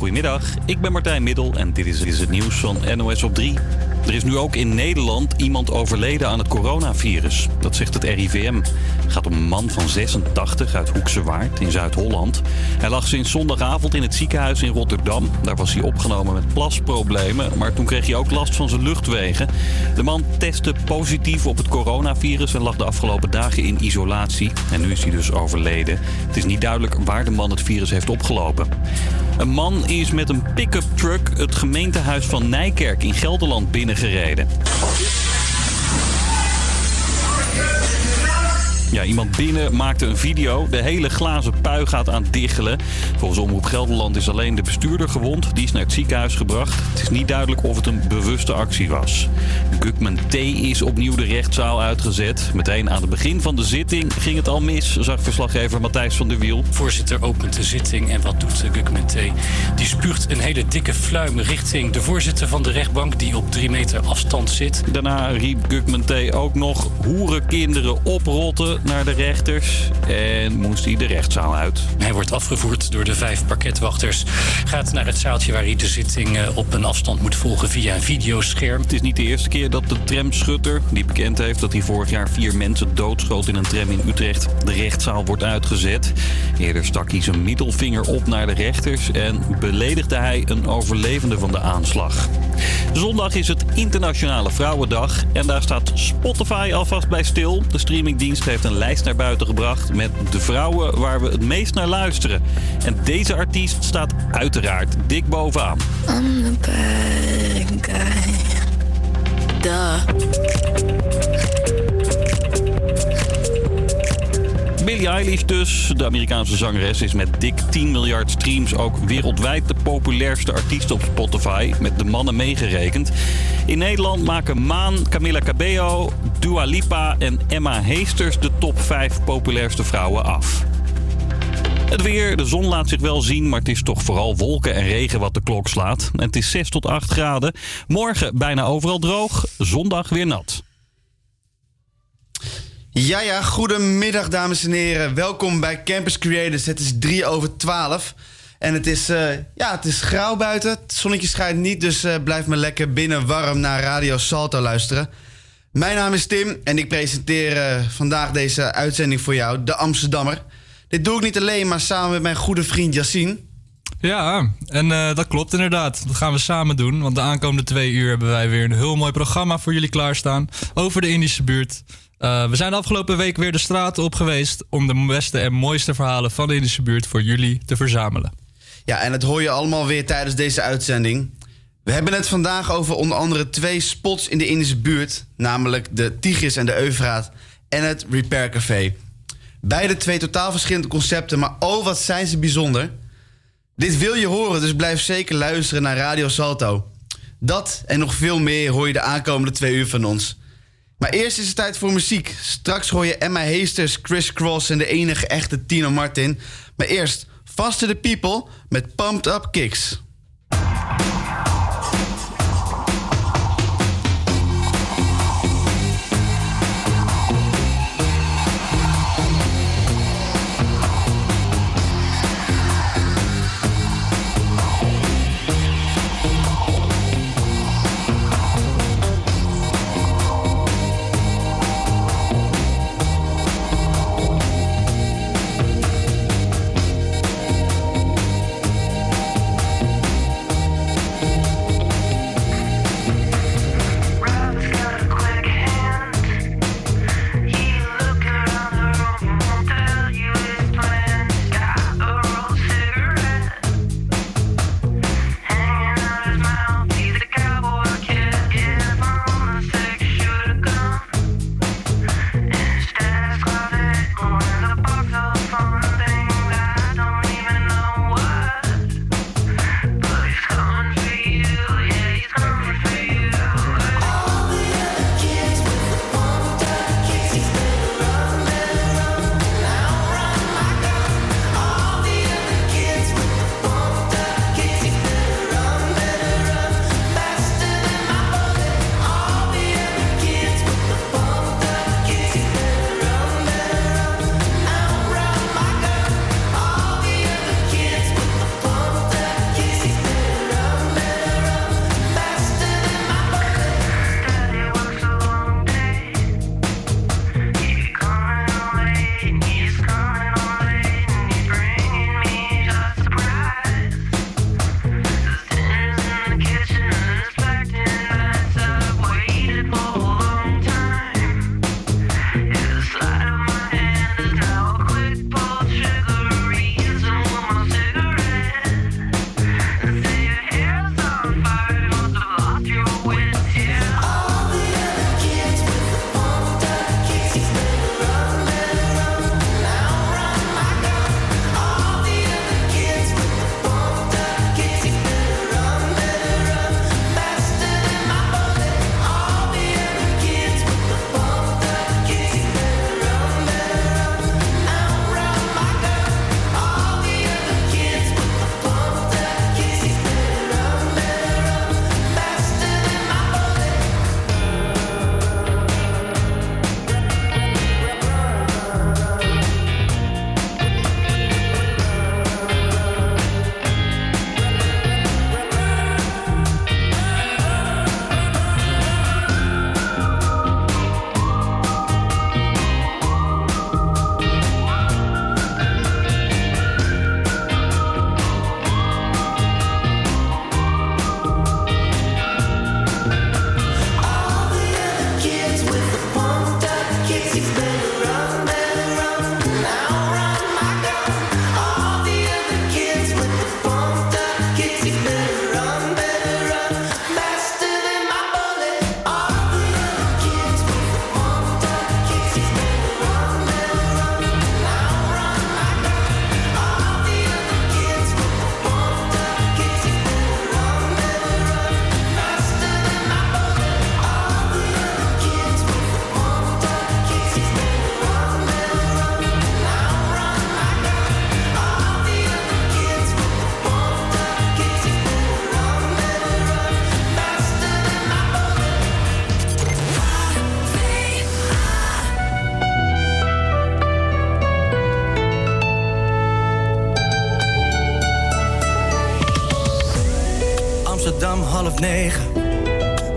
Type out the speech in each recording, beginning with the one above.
Goedemiddag, ik ben Martijn Middel en dit is, het nieuws van NOS op 3. Er is nu ook in Nederland iemand overleden aan het coronavirus. Dat zegt het RIVM. Gaat om een man van 86 uit Hoekse Waard in Zuid-Holland. Hij lag sinds zondagavond in het ziekenhuis in Rotterdam. Daar was hij opgenomen met plasproblemen, maar toen kreeg hij ook last van zijn luchtwegen. De man testte positief op het coronavirus en lag de afgelopen dagen in isolatie. En nu is hij dus overleden. Het is niet duidelijk waar de man het virus heeft opgelopen. Een man is met een pick-up truck het gemeentehuis van Nijkerk in Gelderland binnengereden. Ja, iemand binnen maakte een video. De hele glazen pui gaat aan diggelen. Volgens Omroep Gelderland is alleen de bestuurder gewond. Die is naar het ziekenhuis gebracht. Het is niet duidelijk of het een bewuste actie was. Gukman T. is opnieuw de rechtszaal uitgezet. Meteen aan het begin van de zitting ging het al mis, zag verslaggever Matthijs van der Wiel. Voorzitter opent de zitting en wat doet Gukman T? Die spuugt een hele dikke fluim richting de voorzitter van de rechtbank... die op drie meter afstand zit. Daarna riep Gukman T. ook nog hoerenkinderen oprotten naar de rechters en moest hij de rechtszaal uit. Hij wordt afgevoerd door de vijf parketwachters. Gaat naar het zaaltje waar hij de zitting eh, op een afstand moet volgen via een videoscherm. Het is niet de eerste keer dat de tramschutter, die bekend heeft dat hij vorig jaar vier mensen doodschoot in een tram in Utrecht, de rechtszaal wordt uitgezet. Eerder stak hij zijn middelvinger op naar de rechters en beledigde hij een overlevende van de aanslag. Zondag is het Internationale Vrouwendag en daar staat Spotify alvast bij stil. De streamingdienst heeft een lijst naar buiten gebracht met de vrouwen waar we het meest naar luisteren. En deze artiest staat uiteraard dik bovenaan. Billie Eilish dus, de Amerikaanse zangeres, is met dik 10 miljard streams ook wereldwijd de populairste artiest op Spotify, met de mannen meegerekend. In Nederland maken Maan, Camila Cabello, Dua Lipa en Emma Heesters de top 5 populairste vrouwen af. Het weer, de zon laat zich wel zien, maar het is toch vooral wolken en regen wat de klok slaat. Het is 6 tot 8 graden. Morgen bijna overal droog, zondag weer nat. Ja, ja, goedemiddag dames en heren. Welkom bij Campus Creators. Het is 3 over 12. En het is, uh, ja, het is grauw buiten. Het zonnetje schijnt niet, dus uh, blijf me lekker binnen warm naar Radio Salto luisteren. Mijn naam is Tim en ik presenteer uh, vandaag deze uitzending voor jou, De Amsterdammer. Dit doe ik niet alleen, maar samen met mijn goede vriend Yassine. Ja, en dat klopt inderdaad. Dat gaan we samen doen. Want de aankomende twee uur hebben wij weer een heel mooi programma voor jullie klaarstaan. Over de Indische buurt. Uh, we zijn de afgelopen week weer de straten op geweest om de beste en mooiste verhalen van de Indische buurt voor jullie te verzamelen. Ja, en dat hoor je allemaal weer tijdens deze uitzending. We hebben het vandaag over onder andere twee spots in de Indische buurt, namelijk de Tigris en de Eufraat en het Repair Café. Beide twee totaal verschillende concepten, maar oh wat zijn ze bijzonder. Dit wil je horen, dus blijf zeker luisteren naar Radio Salto. Dat en nog veel meer hoor je de aankomende twee uur van ons. Maar eerst is het tijd voor muziek. Straks hoor je Emma Heesters, Chris Cross en de enige echte Tino Martin. Maar eerst Faster the People met Pumped Up Kicks.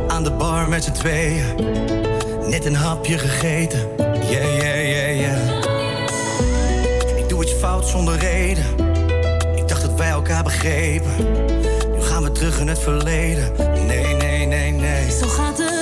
Aan de bar met z'n tweeën. Net een hapje gegeten. Yeah, yeah, yeah, yeah. Ik doe iets fout zonder reden. Ik dacht dat wij elkaar begrepen. Nu gaan we terug in het verleden. Nee, nee, nee, nee. Zo gaat het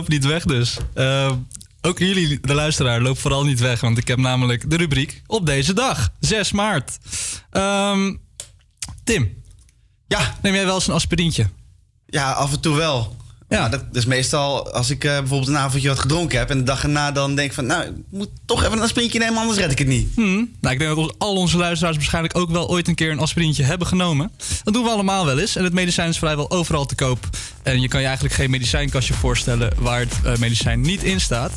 loop niet weg dus. Eh, ook jullie, de luisteraar, loop vooral niet weg. Want ik heb namelijk de rubriek op deze dag, 6 maart. Ehm, Tim, Ja, neem jij wel eens een aspirintje? ja, af en toe wel. Ja. Dat is meestal als ik eh, bijvoorbeeld een avondje wat gedronken heb... en de dag erna dan denk ik van... nou, ik moet toch even een sprintje nemen, anders red ik het niet. Hm. Nou, ik denk dat ons- al onze luisteraars waarschijnlijk ook wel ooit een keer een aspirintje hebben genomen. Dat doen we allemaal wel eens. En het medicijn is vrijwel overal te koop. En je kan je eigenlijk geen medicijnkastje voorstellen waar het eh, medicijn niet in staat.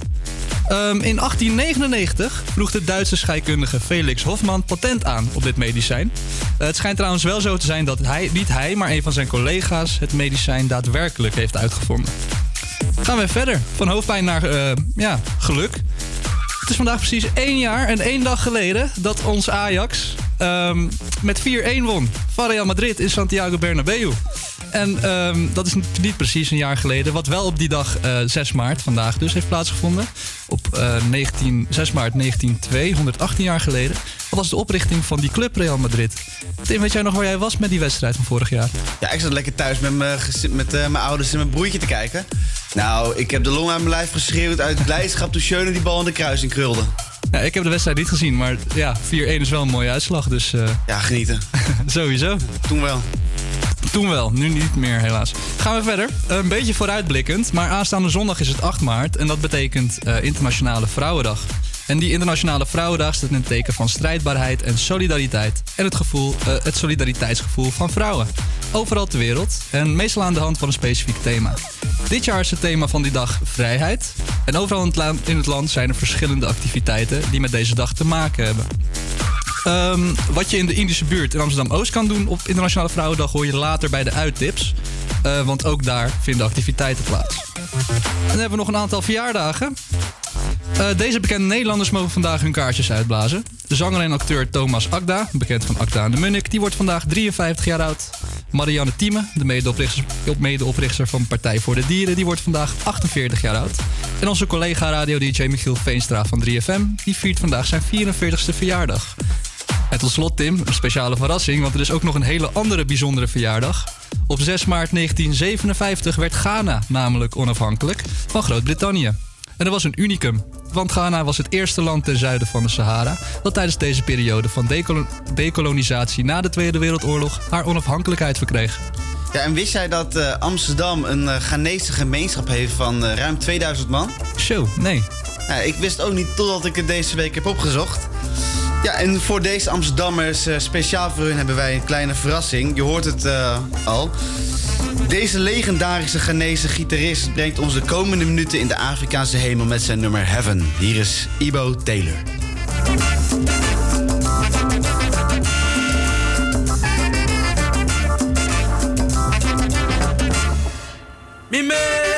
Ehm, in 1899 vroeg de Duitse scheikundige Felix Hofmann patent aan op dit medicijn. Eh, het schijnt trouwens wel zo te zijn dat hij, niet hij, maar een van zijn collega's het medicijn daadwerkelijk heeft Gaan we verder. Van hoofdpijn naar eh, ja, geluk. Het is vandaag precies één jaar en één dag geleden dat ons Ajax ehm, met 4-1 won van Real Madrid in Santiago Bernabeu. En ehm, dat is niet precies een jaar geleden. Wat wel op die dag, eh, 6 maart, vandaag dus, heeft plaatsgevonden. Op eh, 19, 6 maart 1902, 118 jaar geleden. Dat was de oprichting van die club Real Madrid. Tim, weet jij nog waar jij was met die wedstrijd van vorig jaar? Ja, ik zat lekker thuis met mijn, met, eh, mijn ouders en mijn broertje te kijken. Nou, ik heb de long aan mijn lijf geschreeuwd uit blijdschap toen Schöne die bal in de kruising krulde. Ja, ik heb de wedstrijd niet gezien, maar ja, 4-1 is wel een mooie uitslag. Dus eh, Ja, genieten. sowieso. Toen wel. Toen wel, nu niet meer helaas. Gaan we verder. Een beetje vooruitblikkend, maar aanstaande zondag is het 8 maart en dat betekent eh, Internationale Vrouwendag. En die Internationale Vrouwendag staat in het teken van strijdbaarheid en solidariteit. En het, gevoel, eh, het solidariteitsgevoel van vrouwen. Overal ter wereld en meestal aan de hand van een specifiek thema. Dit jaar is het thema van die dag vrijheid. En overal in het, land zijn er verschillende activiteiten die met deze dag te maken hebben. Ehm, wat je in de Indische buurt in Amsterdam-Oost kan doen op Internationale Vrouwendag... hoor je later bij de uittips. Eh, want ook daar vinden activiteiten plaats. En dan hebben we nog een aantal verjaardagen. Eh, deze bekende Nederlanders mogen vandaag hun kaartjes uitblazen. De zanger en acteur Thomas Akda, bekend van Akda en de Munnik, die wordt vandaag 53 jaar oud. Marianne Thieme, de medeoprichter van Partij voor de Dieren, die wordt vandaag 48 jaar oud. En onze collega radio-dj Michiel Veenstra van 3FM, die viert vandaag zijn 44ste verjaardag. En tot slot, Tim, een speciale verrassing, want er is ook nog een hele andere bijzondere verjaardag. Op 6 maart 1957 werd Ghana namelijk onafhankelijk van Groot-Brittannië. En dat was een unicum, want Ghana was het eerste land ten zuiden van de Sahara dat tijdens deze periode van dekolonisatie na de Tweede Wereldoorlog haar onafhankelijkheid verkreeg. Ja, en wist jij dat eh, Amsterdam een eh, Ghanese gemeenschap heeft van eh, ruim 2000 man? Show, nee. Ja, ik wist ook niet totdat ik het deze week heb opgezocht. Ja, en voor deze Amsterdammers, eh, speciaal voor hun, hebben wij een kleine verrassing. Je hoort het eh, al. Deze legendarische Ghanese gitarist brengt ons de komende minuten in de Afrikaanse hemel met zijn nummer Heaven. Hier is Ibo Taylor. Me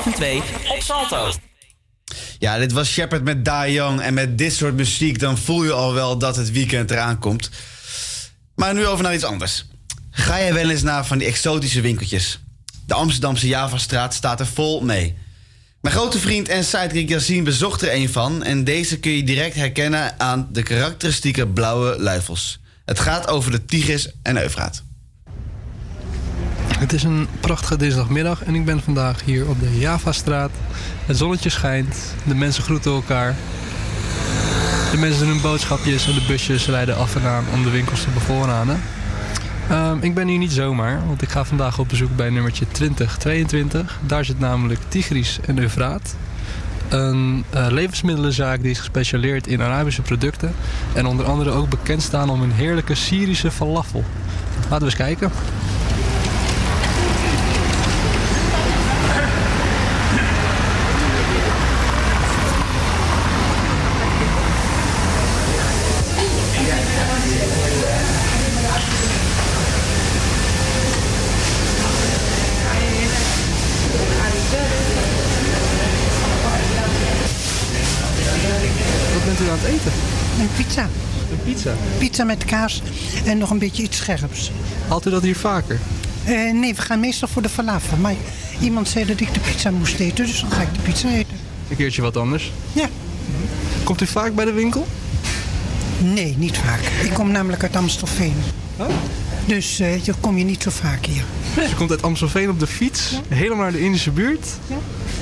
12 en 2 op Salto. Ja, dit was Shepard met Die Young. En met dit soort muziek dan voel je al wel dat het weekend eraan komt. Maar nu over naar iets anders. Ga jij wel eens naar van die exotische winkeltjes? De Amsterdamse Javastraat staat er vol mee. Mijn grote vriend en sidekick Yassine bezocht er een van... en deze kun je direct herkennen aan de karakteristieke blauwe luifels. Het gaat over de Tigris en Eufraat. Het is een prachtige dinsdagmiddag en ik ben vandaag hier op de Javastraat. Het zonnetje schijnt, de mensen groeten elkaar. De mensen doen hun boodschapjes en de busjes rijden af en aan om de winkels te bevoorraden. Ehm, ik ben hier niet zomaar, want ik ga vandaag op bezoek bij nummertje 2022. Daar zit namelijk Tigris en Eufraat. Een eh, levensmiddelenzaak die is gespecialiseerd in Arabische producten. En onder andere ook bekend staan om een heerlijke Syrische falafel. Laten we eens kijken. Wat bent u aan het eten? Een pizza. Een pizza. Met kaas en nog een beetje iets scherps. Haalt u dat hier vaker? Eh, nee, we gaan meestal voor de falafel. Maar iemand zei dat ik de pizza moest eten, dus dan ga ik de pizza eten. Een keertje wat anders. Ja. Komt u vaak bij de winkel? Nee, niet vaak. Ik kom namelijk uit Amstelveen. Dus eh dan kom je niet zo vaak hier. Ze komt uit Amstelveen op de fiets, helemaal naar de Indische buurt.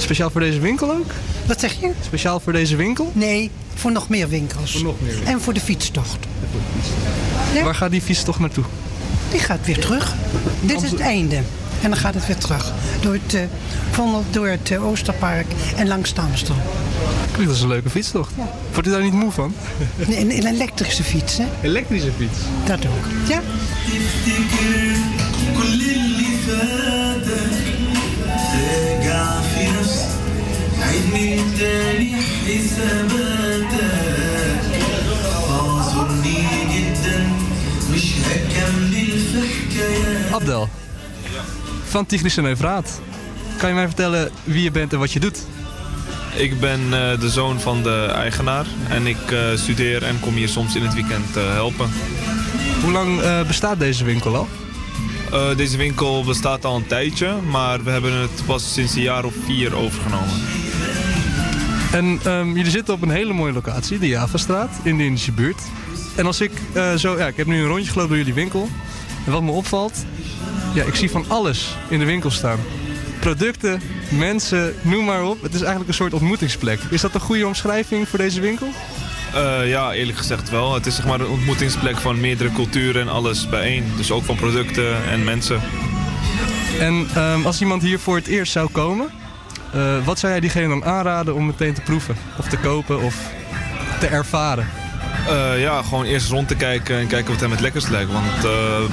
Speciaal voor deze winkel ook? Wat zeg je? Speciaal voor deze winkel? Nee, voor nog meer winkels. Voor nog meer winkels. En voor de fietstocht. Ja. Waar gaat die fiets toch naartoe? Die gaat weer terug. Dit is het einde. En dan gaat het weer terug. Door het, Vondel, door het eh, Oosterpark en langs de Amstel. Klinkt als een leuke fiets toch? Wordt u daar niet moe van? Nee, Een, een elektrische fiets, hè? Elektrische fiets? Dat ook. Ja? كل اللي فاتك راجع في نفسك عيد من تاني حساباتك اعذرني جدا مش هكمل في حكايات Abdel. Van Tigris en Eufraat. Kan je mij vertellen wie je bent en wat je doet? Ik ben eh, de zoon van de eigenaar en ik eh, studeer en kom hier soms in het weekend eh, helpen. Hoe lang eh, bestaat deze winkel al? Eh, deze winkel bestaat al een tijdje, maar we hebben het pas sinds een jaar of vier overgenomen. En ehm, jullie zitten op een hele mooie locatie, de Javastraat, in de Indische buurt. En als ik eh, zo, ja, ik heb nu een rondje gelopen door jullie winkel. En wat me opvalt, ja, ik zie van alles in de winkel staan. Producten, mensen, noem maar op. Het is eigenlijk een soort ontmoetingsplek. Is dat een goede omschrijving voor deze winkel? Eh, ja, eerlijk gezegd wel. Het is zeg maar een ontmoetingsplek van meerdere culturen en alles bijeen. Dus ook van producten en mensen. En ehm, als iemand hier voor het eerst zou komen, eh, wat zou jij diegene dan aanraden om meteen te proeven? Of te kopen of te ervaren? Eh, ja, gewoon eerst rond te kijken en kijken wat hem het lekkerst lijkt. Want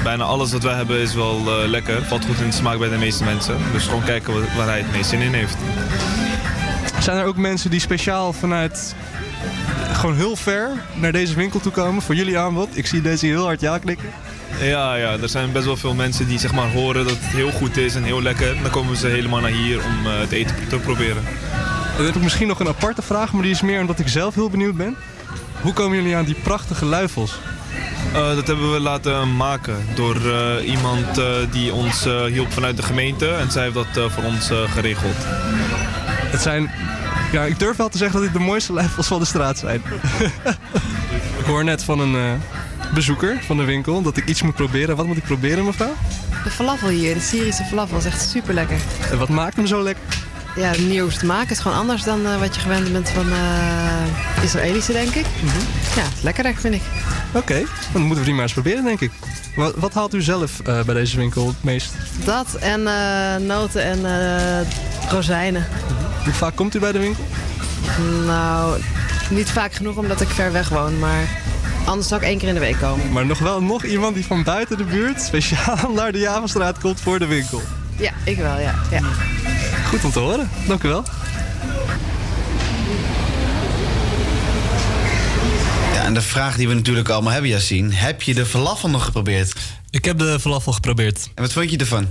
bijna alles wat wij hebben is wel lekker. Valt goed in de smaak bij de meeste mensen. Dus gewoon kijken wat- waar hij het meest zin in heeft. Zijn er ook mensen die speciaal vanuit gewoon heel ver naar deze winkel toe komen voor jullie aanbod? Ik zie deze heel hard ja knikken. Ja, ja, er zijn best wel veel mensen die zeg maar horen dat het heel goed is en heel lekker. Dan komen ze helemaal naar hier om eh, het eten te proberen. Dan heb ik misschien nog een aparte vraag, maar die is meer omdat ik zelf heel benieuwd ben. Hoe komen jullie aan die prachtige luifels? Eh, dat hebben we laten maken door eh, iemand die ons hielp vanuit de gemeente. En zij heeft dat voor ons geregeld. Het zijn, ja, ik durf wel te zeggen dat dit de mooiste luifels van de straat zijn. ik hoor net van een eh, bezoeker van de winkel dat ik iets moet proberen. Wat moet ik proberen, mevrouw? De falafel hier, de Syrische falafel, is echt super lekker. En wat maakt hem zo lekker? Ja, manier hoe ze het maken is gewoon anders dan eh, wat je gewend bent van eh Israëlische, denk ik. Ja, het is lekkerder, vind ik. Oké, dan moeten we die maar eens proberen, denk ik. Wat, wat haalt u zelf eh, bij deze winkel het meest? Dat en noten en rozijnen. Hoe vaak komt u bij de winkel? Nou, niet vaak genoeg omdat ik ver weg woon, maar anders zou ik één keer in de week komen. Maar nog wel nog iemand die van buiten de buurt speciaal naar de Javastraat komt voor de winkel. Ja, ik wel, ja. ja. Goed om te horen. Dank u wel. Ja, en de vraag die we natuurlijk allemaal hebben, Yassine. Heb je de falafel nog geprobeerd? Ik heb de falafel geprobeerd. En wat vond je ervan?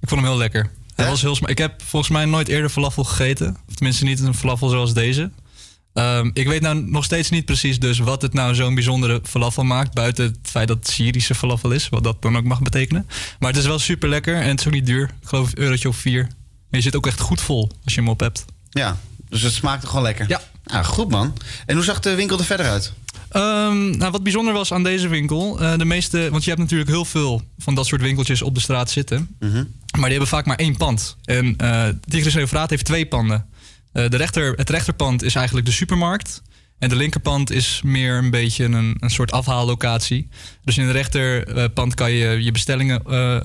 Ik vond hem heel lekker. Hij was heel sma- Ik heb volgens mij nooit eerder falafel gegeten. Of tenminste niet een falafel zoals deze. Ehm, ik weet nou nog steeds niet precies dus wat het nou zo'n bijzondere falafel maakt. Buiten het feit dat het Syrische falafel is. Wat dat dan ook mag betekenen. Maar het is wel super lekker en het is ook niet duur. Ik geloof een eurotje of vier. En je zit ook echt goed vol als je hem op hebt. Ja, dus het smaakte gewoon lekker. Ja. Ah, goed man. En hoe zag de winkel er verder uit? Ehm, nou, wat bijzonder was aan deze winkel, eh, de meeste, want je hebt natuurlijk heel veel van dat soort winkeltjes op de straat zitten, maar die hebben vaak maar één pand. En eh Tigris en Eufraat heeft twee panden. Eh, de rechter, het rechterpand is eigenlijk de supermarkt. En de linkerpand is meer een beetje een, een soort afhaallocatie. Dus in de rechterpand kan je je bestellingen, eh,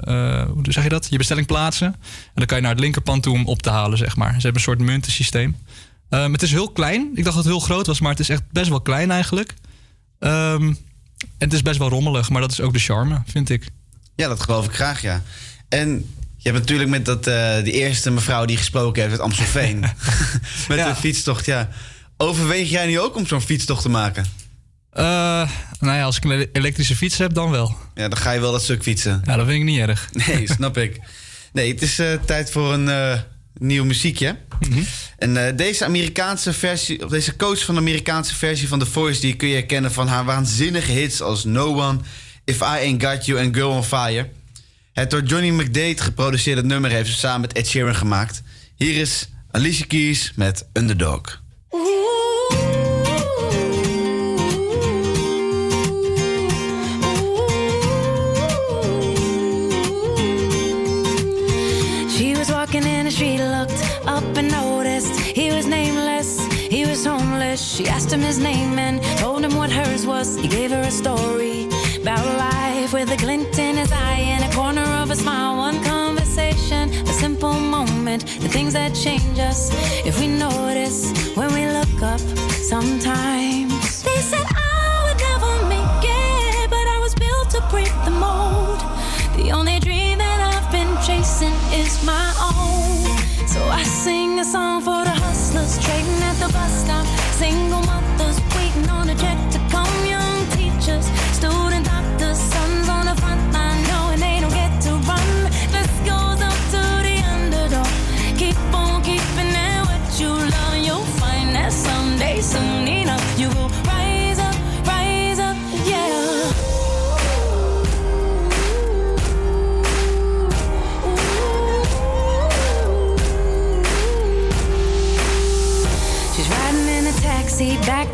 eh, hoe zeg je dat? Je bestelling plaatsen. En dan kan je naar het linkerpand toe om op te halen, zeg maar. Ze hebben een soort muntensysteem. Ehm, het is heel klein. Ik dacht dat het heel groot was, maar het is echt best wel klein eigenlijk. Ehm, en het is best wel rommelig, maar dat is ook de charme, vind ik. Ja, dat geloof ik graag, ja. En je hebt natuurlijk met dat, eh de eerste mevrouw die gesproken heeft uit Amstelveen. met de fietstocht, ja. Overweeg jij nu ook om zo'n fietstocht te maken? Eh, nou ja, als ik een ele- elektrische fiets heb, dan wel. Ja, dan ga je wel dat stuk fietsen. Ja, dat vind ik niet erg. Nee, snap ik. Nee, het is eh, tijd voor een nieuw muziekje. En eh, deze Amerikaanse versie, of deze coach van de Amerikaanse versie van The Voice, die kun je herkennen van haar waanzinnige hits als No One, If I Ain't Got You en Girl on Fire. Het door Johnny McDade geproduceerde nummer heeft ze samen met Ed Sheeran gemaakt. Hier is Alicia Keys met Underdog. She was walking in the street, looked up and noticed he was nameless, he was homeless. She asked him his name and told him what hers was. He gave her a story about life with a glint in his eye and a corner a smile. One conversation, a simple moment, the things that change us if we notice when we look up sometimes. They said oh, I would never make it, but I was built to break the mold. The only dream that I've been chasing is my own. So I sing a song for the hustlers trading at the bus stop. Single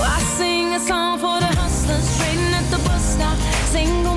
I sing a song for the hustlers trading at the bus stop. Single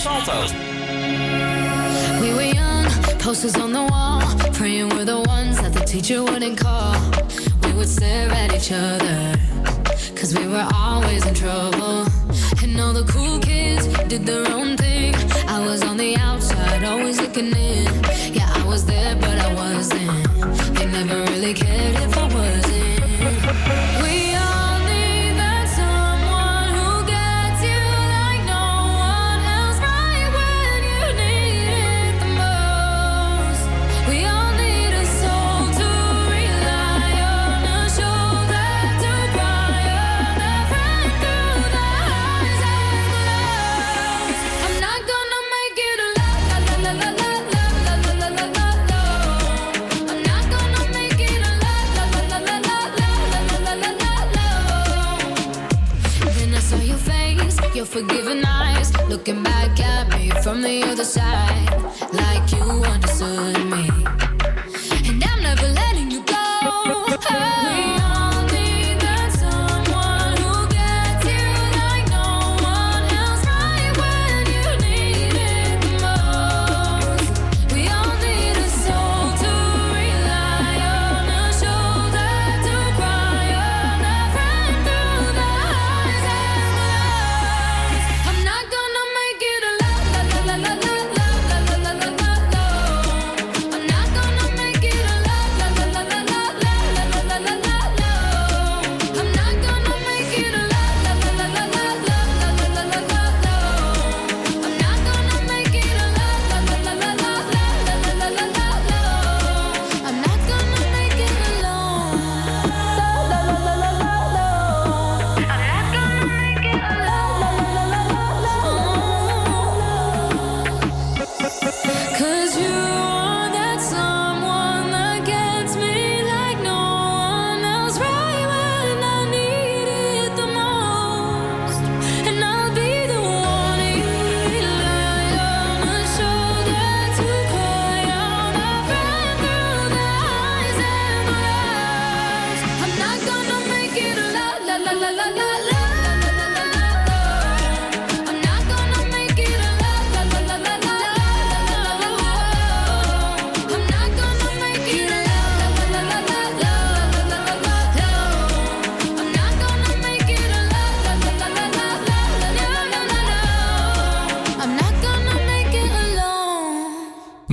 Salto. We were young, posters on the wall, praying we're the ones that the teacher wouldn't call. We would stare at each other, cause we were always in trouble. And all the cool kids did their own thing. I was on the outside, always looking in. Yeah, I was there, but I wasn't. They never really cared if I wasn't.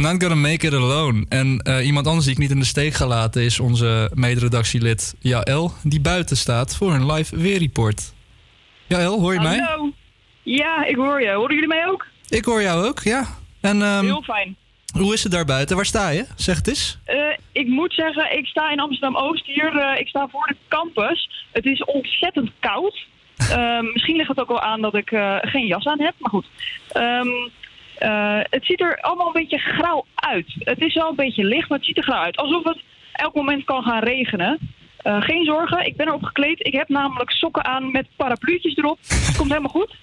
Not gonna make it alone. En eh, iemand anders die ik niet in de steek ga laten is onze mederedactielid Jaël, die buiten staat voor een live weerreport. Jaël, hoor je mij? Hallo. Ja, ik hoor je. Horen jullie mij ook? Ik hoor jou ook, ja. En ehm, Heel fijn. hoe is het daar buiten? Waar sta je? Zeg het eens. Eh, ik moet zeggen, ik sta in Amsterdam-Oost hier. eh, ik sta voor de campus. Het is ontzettend koud. Misschien ligt het ook wel aan dat ik geen jas aan heb, maar goed. Ehm, eh, het ziet er allemaal een beetje grauw uit. Het is wel een beetje licht, maar het ziet er grauw uit. Alsof het elk moment kan gaan regenen. Eh, geen zorgen, ik ben erop gekleed. Ik heb namelijk sokken aan met parapluutjes erop. Het komt helemaal goed.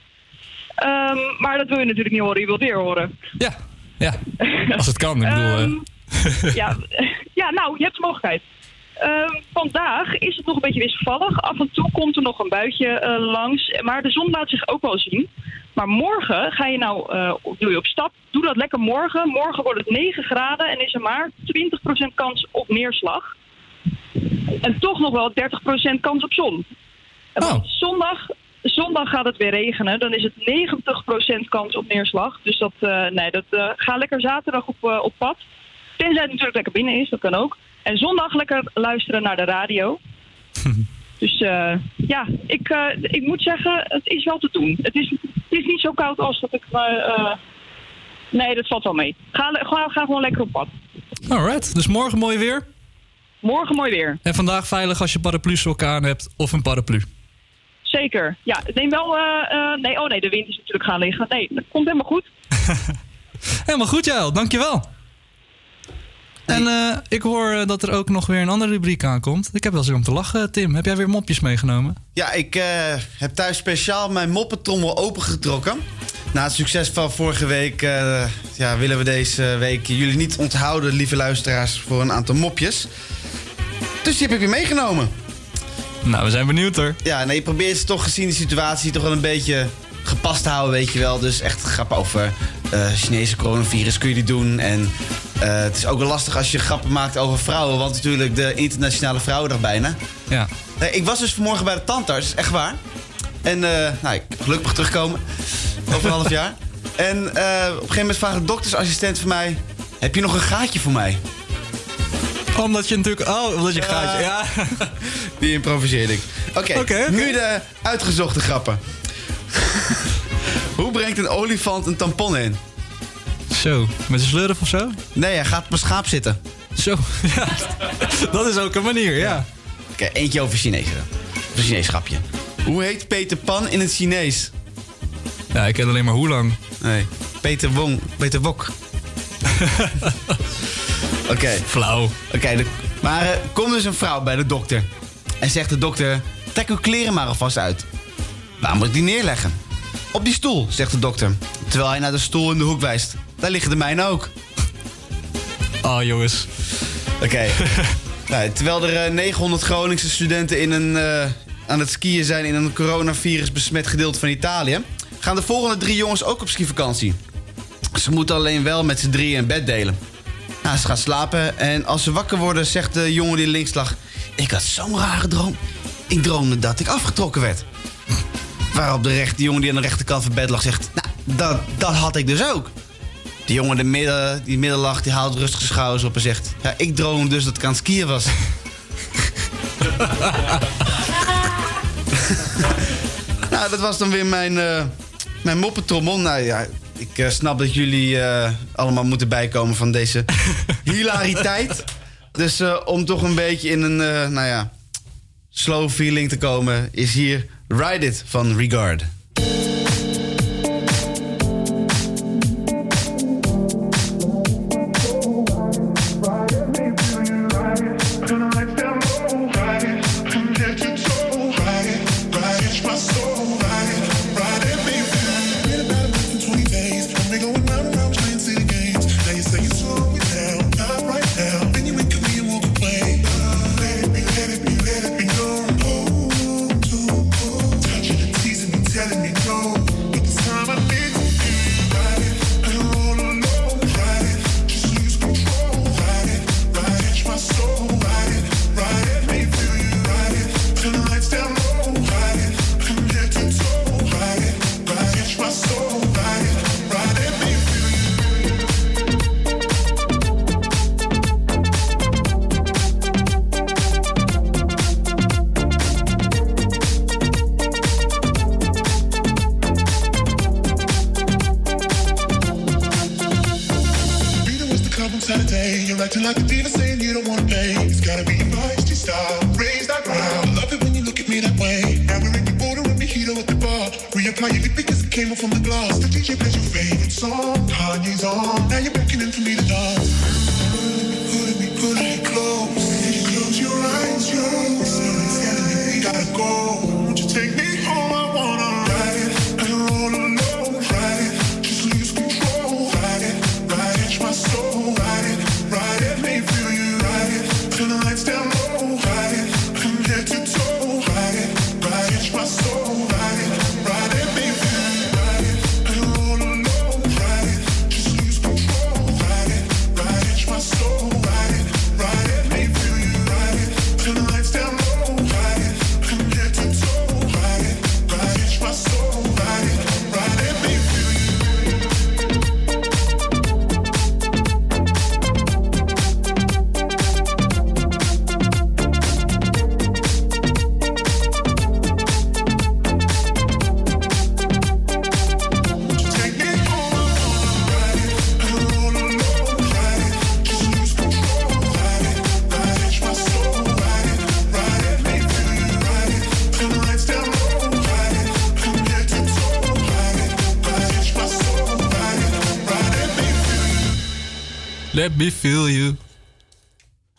Ehm, maar dat wil je natuurlijk niet horen, je wilt weer horen. Ja, ja. Als het kan, ik bedoel... Ehm, eh, ja, ja, nou, je hebt de mogelijkheid. Ehm, vandaag is het nog een beetje wisselvallig. Af en toe komt er nog een buitje langs. Maar de zon laat zich ook wel zien. Maar morgen ga je nou, eh, doe je op stap. Doe dat lekker morgen. Morgen wordt het 9 graden en is er maar 20% kans op neerslag. En toch nog wel 30% kans op zon. En want zondag, zondag gaat het weer regenen. Dan is het 90% kans op neerslag. Dus dat, eh, nee, dat, eh, ga lekker zaterdag op, op pad. Tenzij het natuurlijk lekker binnen is, dat kan ook. En zondag lekker luisteren naar de radio. Dus eh, ja, ik, eh, ik moet zeggen, het is wel te doen. Het is, het is niet zo koud als dat ik... eh, nee, dat valt wel mee. Ga, ga, ga gewoon lekker op pad. Alright, dus morgen mooi weer. Morgen mooi weer. En vandaag veilig als je paraplu sokken aan hebt of een paraplu. Zeker. Ja, neem wel... nee, oh nee, de wind is natuurlijk gaan liggen. Nee, dat komt helemaal goed. Helemaal goed, Jael. Dankjewel. En eh, ik hoor eh, dat er ook nog weer een andere rubriek aankomt. Ik heb wel zin om te lachen, Tim. Heb jij weer mopjes meegenomen? Ja, ik eh, heb thuis speciaal mijn moppetrommel opengetrokken. Na het succes van vorige week ja, willen we deze week jullie niet onthouden, lieve luisteraars, voor een aantal mopjes. Dus die heb ik weer meegenomen. Nou, we zijn benieuwd hoor. Ja, nee, je probeert ze toch gezien de situatie toch wel een beetje gepast te houden, weet je wel. Dus echt grappen over eh Chinese coronavirus kun je die doen. En eh, het is ook wel lastig als je grappen maakt over vrouwen, want natuurlijk de internationale vrouwendag bijna. Ja. Nee, ik was dus vanmorgen bij de tandarts, echt waar. En eh, nou, ik gelukkig terugkomen. Over een half jaar. En eh, op een gegeven moment vraagt de doktersassistent van mij... Heb je nog een gaatje voor mij? Omdat je natuurlijk... Oh, omdat je gaatje... Ja. Die improviseerde ik. Oké, nu de uitgezochte grappen. Hoe brengt een olifant een tampon in? Zo, met een slurf of zo? Nee, hij gaat op een schaap zitten. Zo, ja. Dat is ook een manier, ja. Oké, eentje over Chinees. dan. Een Chinees grapje. Hoe heet Peter Pan in het Chinees? Ja, ik ken alleen maar hoe lang. Nee, Peter Wong, Peter Wok. Oké. Flauw. Oké, maar er komt dus een vrouw bij de dokter. En zegt de dokter, trek uw kleren maar alvast uit. Waar moet ik die neerleggen? Op die stoel, zegt de dokter. Terwijl hij naar de stoel in de hoek wijst. Daar liggen de mijne ook. Oh, jongens. Oké. nou, terwijl er eh, 900 Groningse studenten in een, eh, aan het skiën zijn in een coronavirus besmet gedeelte van Italië, gaan de volgende drie jongens ook op skivakantie. Ze moeten alleen wel met z'n drieën een bed delen. Nou, ze gaan slapen en als ze wakker worden, zegt de jongen die links lag: Ik had zo'n rare droom. Ik droomde dat ik afgetrokken werd. Waarop de, recht, jongen die aan de rechterkant van bed lag zegt: Nou, dat, dat had ik dus ook. De jongen de midden, die midden lag, die haalt rustig zijn schouders op en zegt... Ja, ik droom dus dat ik aan het skiën was. nou, dat was dan weer mijn, eh mijn moppetrommel. Nou ja, ik eh, snap dat jullie eh, allemaal moeten bijkomen van deze hilariteit. Dus om toch een beetje in een, nou ja, slow feeling te komen... is hier Ride It van Regard. Lip because it came off from the glass. The DJ plays your favorite song. Kanye's on. Now you're beckoning for me to dance. Let me feel you.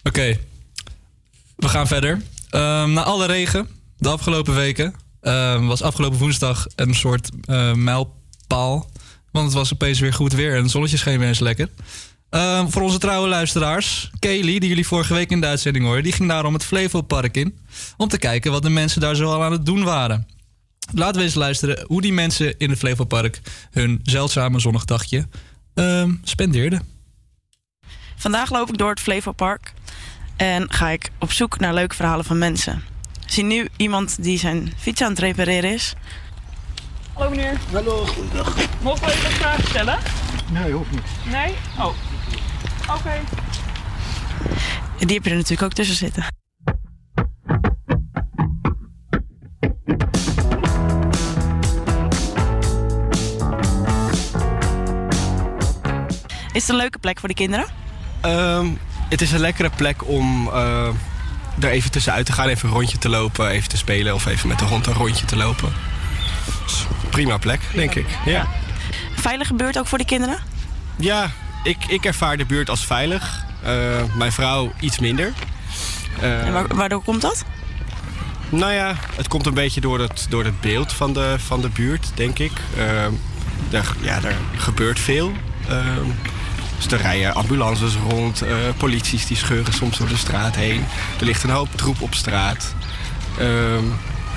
Oké, we gaan verder. Ehm, na alle regen de afgelopen weken ehm, was afgelopen woensdag een soort eh, mijlpaal. Want het was opeens weer goed weer en het zonnetje scheen weer eens lekker. Ehm, voor onze trouwe luisteraars, Kelly, die jullie vorige week in de uitzending hoorden, die ging daarom het Flevopark in om te kijken wat de mensen daar zoal aan het doen waren. Laten we eens luisteren hoe die mensen in het Flevopark hun zeldzame zonnig dagje spendeerden. Vandaag loop ik door het Flevopark en ga ik op zoek naar leuke verhalen van mensen. Ik zie nu iemand die zijn fiets aan het repareren is. Hallo meneer. Hallo, goedendag. Mogen we even een vraag stellen? Nee, hoeft niet. Nee? Oh. Oké. En die heb je er natuurlijk ook tussen zitten. Is het een leuke plek voor de kinderen? Ehm, het is een lekkere plek om eh, er even tussenuit te gaan, even een rondje te lopen, even te spelen of even met de hond een rondje te lopen. Dus prima plek, denk ik. Ja, Veilige buurt ook voor de kinderen? ja ik, ik ervaar de buurt als veilig. Eh, mijn vrouw iets minder. Eh, En waar- waardoor komt dat? Nou ja, het komt een beetje door het, door het beeld van de, van de buurt, denk ik. Ehm, er, ja, er gebeurt veel. Dus er rijden ambulances rond, eh, polities die scheuren soms door de straat heen. Er ligt een hoop troep op straat. Ehm,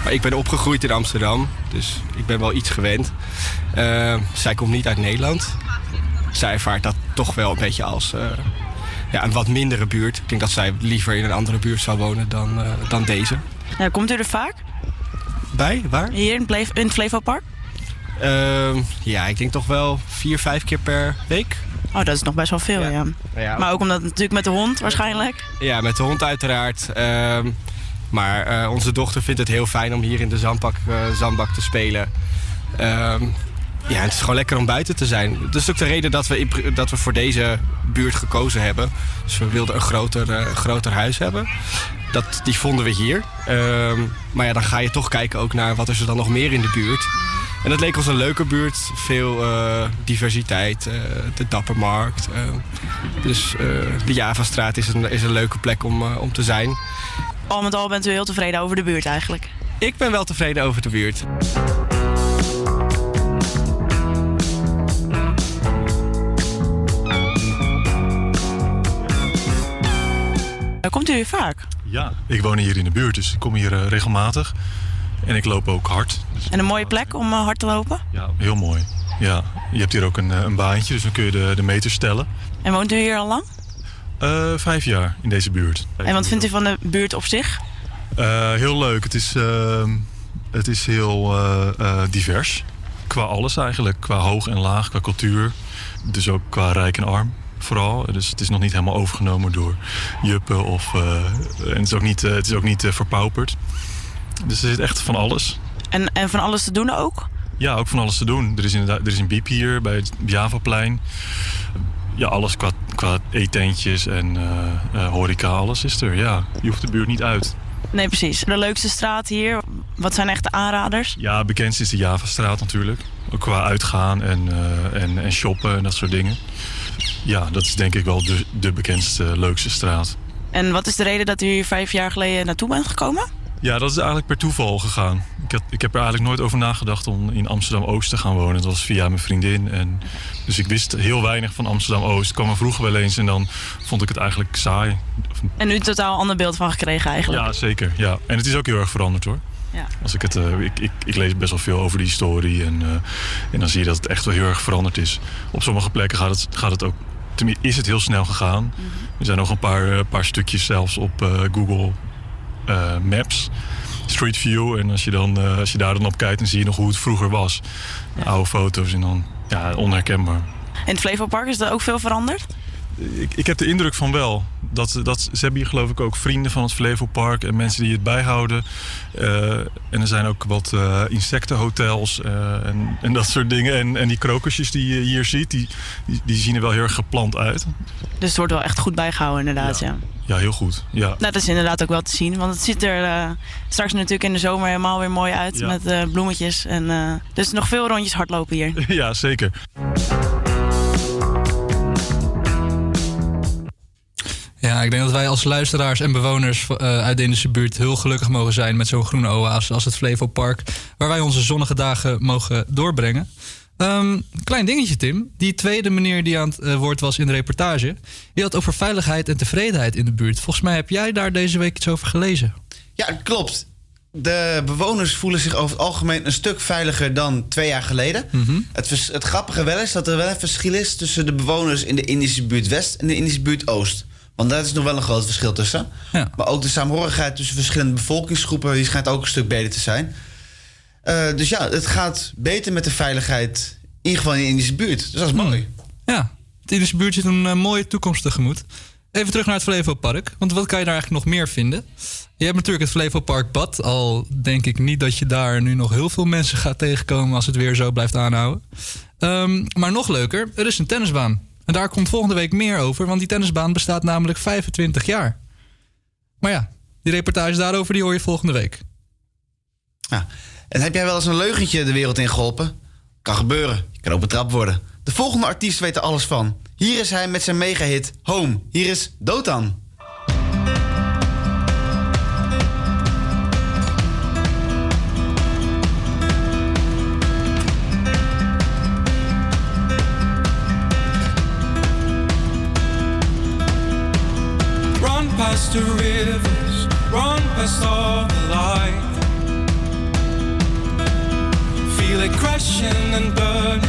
maar ik ben opgegroeid in Amsterdam, dus ik ben wel iets gewend. Ehm, zij komt niet uit Nederland. Zij ervaart dat toch wel een beetje als eh, ja, een wat mindere buurt. Ik denk dat zij liever in een andere buurt zou wonen dan, eh, dan deze. Ja, komt u er vaak? Bij? Waar? Hier in, Ple- in het Flevopark? Ehm, ja, ik denk toch wel vier, vijf keer per week. Oh, dat is nog best wel veel, ja. Ja. Maar ook omdat natuurlijk met de hond waarschijnlijk. Ja, met de hond uiteraard. Ehm, maar eh, onze dochter vindt het heel fijn om hier in de zandbak, eh, zandbak te spelen. Ehm, ja, het is gewoon lekker om buiten te zijn. Dat is ook de reden dat we, in dat we voor deze buurt gekozen hebben. Dus we wilden een groter, eh, groter huis hebben. Dat, die vonden we hier. Ehm, maar ja, dan ga je toch kijken ook naar wat is er dan nog meer in de buurt. En dat leek ons een leuke buurt. Veel eh, diversiteit, eh, de Dappermarkt. dus de Javastraat is een, is een leuke plek om, om te zijn. Al met al bent u heel tevreden over de buurt eigenlijk. Ik ben wel tevreden over de buurt. Komt u hier vaak. Ja, ik woon hier in de buurt, dus ik kom hier eh, regelmatig. En ik loop ook hard. En een mooie plek om eh, hard te lopen. Ja, heel mooi. Ja, je hebt hier ook een, eh, een baantje, dus dan kun je de, de meter stellen. En woont u hier al lang? Vijf jaar in deze buurt. En wat vindt u van de buurt op zich? Heel leuk. Het is, ehm, het is heel divers. Qua alles eigenlijk. Qua hoog en laag, qua cultuur. Dus ook qua rijk en arm vooral. Dus het is nog niet helemaal overgenomen door juppen. Of, eh, en het is ook niet, eh, het is ook niet eh, verpauperd. Dus er zit echt van alles. En, en van alles te doen ook? Ja, ook van alles te doen. Er is, inderdaad, er is een biep hier bij het Javaplein. Ja, alles qua, qua eetentjes en eh, eh, horeca, alles is er. Ja, je hoeft de buurt niet uit. Nee, precies. De leukste straat hier. Wat zijn echt de aanraders? Ja, bekendst is de Javastraat natuurlijk. Ook qua uitgaan en, en, en shoppen en dat soort dingen. Ja, dat is denk ik wel de, de bekendste, leukste straat. En wat is de reden dat u hier vijf jaar geleden naartoe bent gekomen? Ja, dat is eigenlijk per toeval gegaan. Ik, had, ik heb er eigenlijk nooit over nagedacht om in Amsterdam-Oost te gaan wonen. Dat was via mijn vriendin. En, dus ik wist heel weinig van Amsterdam-Oost. Ik kwam er vroeger wel eens en dan vond ik het eigenlijk saai. En nu een totaal ander beeld van gekregen eigenlijk. Ja, zeker. Ja. En het is ook heel erg veranderd hoor. Ja. Als ik, het, eh, ik, ik, ik lees best wel veel over die historie. En, eh, en dan zie je dat het echt wel heel erg veranderd is. Op sommige plekken gaat het, gaat het ook. Is het heel snel gegaan. Er zijn nog een paar, eh, paar stukjes zelfs op eh, Google eh, Maps. Street View. En als je, dan, als je daar dan op kijkt, dan zie je nog hoe het vroeger was. Oude foto's en dan ja, onherkenbaar. In het Flevopark is er ook veel veranderd? Ik, ik heb de indruk van wel. Dat, dat, ze hebben hier geloof ik ook vrienden van het Flevopark en mensen die het bijhouden. Eh, en er zijn ook wat eh, insectenhotels eh, en, en dat soort dingen. En, en die krokusjes die je hier ziet, die, die, die zien er wel heel erg geplant uit. Dus het wordt wel echt goed bijgehouden inderdaad, ja. Ja, heel goed. Ja. Nou, dat is inderdaad ook wel te zien. Want het ziet er straks natuurlijk in de zomer helemaal weer mooi uit. Ja. Met bloemetjes. En, dus nog veel rondjes hardlopen hier. ja, zeker. Ja, ik denk dat wij als luisteraars en bewoners eh, uit de Indische buurt heel gelukkig mogen zijn met zo'n groene oase als het Flevopark, waar wij onze zonnige dagen mogen doorbrengen. Ehm, klein dingetje, Tim. Die tweede meneer die aan het eh, woord was in de reportage... die had over veiligheid en tevredenheid in de buurt. Volgens mij heb jij daar deze week iets over gelezen. Ja, klopt. De bewoners voelen zich over het algemeen een stuk veiliger dan twee jaar geleden. het, vers- het grappige wel is dat er wel een verschil is tussen de bewoners in de Indische buurt West en de Indische buurt Oost. Want daar is nog wel een groot verschil tussen. Maar ook de saamhorigheid tussen verschillende bevolkingsgroepen die schijnt ook een stuk beter te zijn. Eh, dus ja, het gaat beter met de veiligheid, in ieder geval in de Indische buurt. Dus dat is mooi. Ja, de Indische buurt zit een eh, mooie toekomst tegemoet. Even terug naar het Flevopark. Want wat kan je daar eigenlijk nog meer vinden? Je hebt natuurlijk het Flevopark Bad. Al denk ik niet dat je daar nu nog heel veel mensen gaat tegenkomen... als het weer zo blijft aanhouden. Ehm, maar nog leuker, er is een tennisbaan. En daar komt volgende week meer over... want die tennisbaan bestaat namelijk 25 jaar. Maar ja, die reportage daarover die hoor je volgende week. Ja. En heb jij wel eens een leugentje de wereld in geholpen? Kan gebeuren. Je kan ook betrapt worden. De volgende artiest weet er alles van. Hier is hij met zijn megahit Home. Hier is Dotan. Past the rivers, run past all the light. Feel it crashing and burning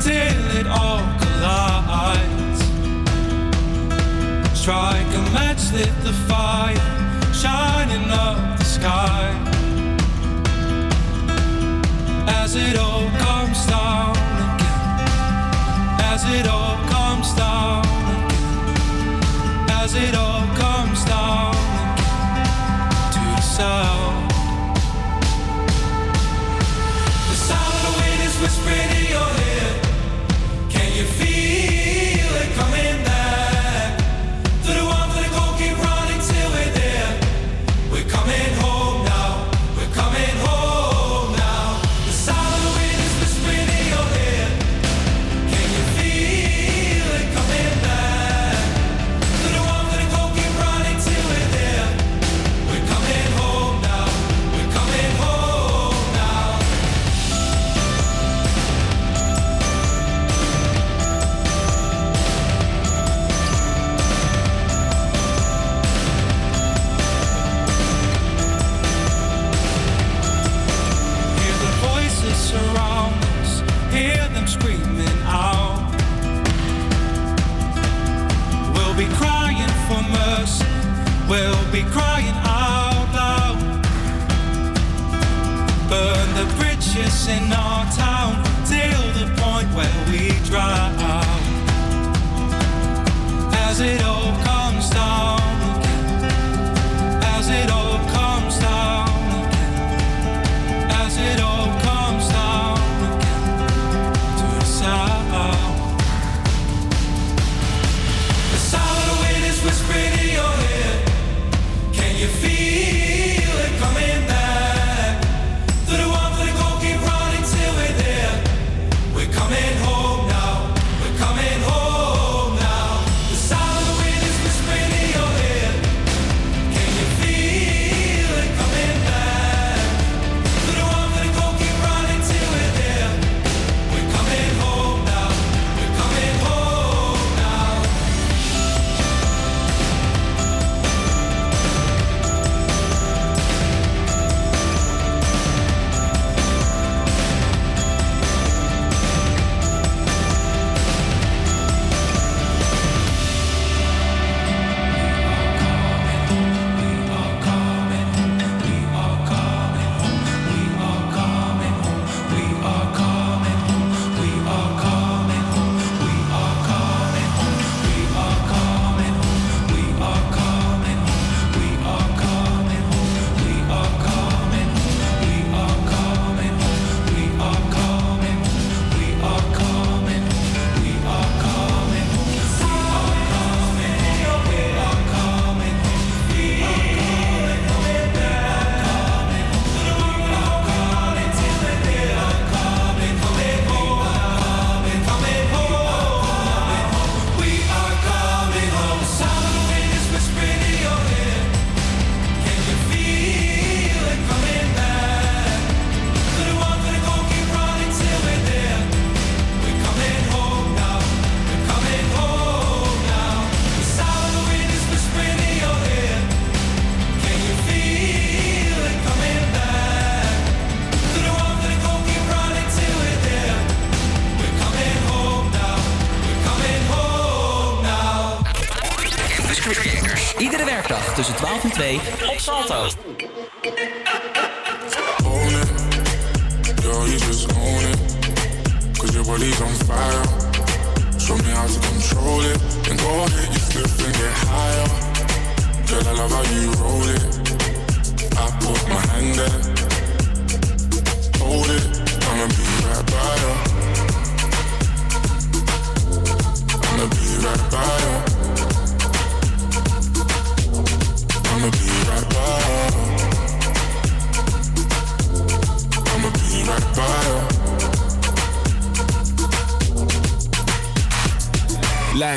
till it all collides. Strike a match, lit the fire, shining up the sky. As it all comes down again, as it all comes down as it all comes down to the sound. The sound of the wind is whispering in your head. Can you feel Salto.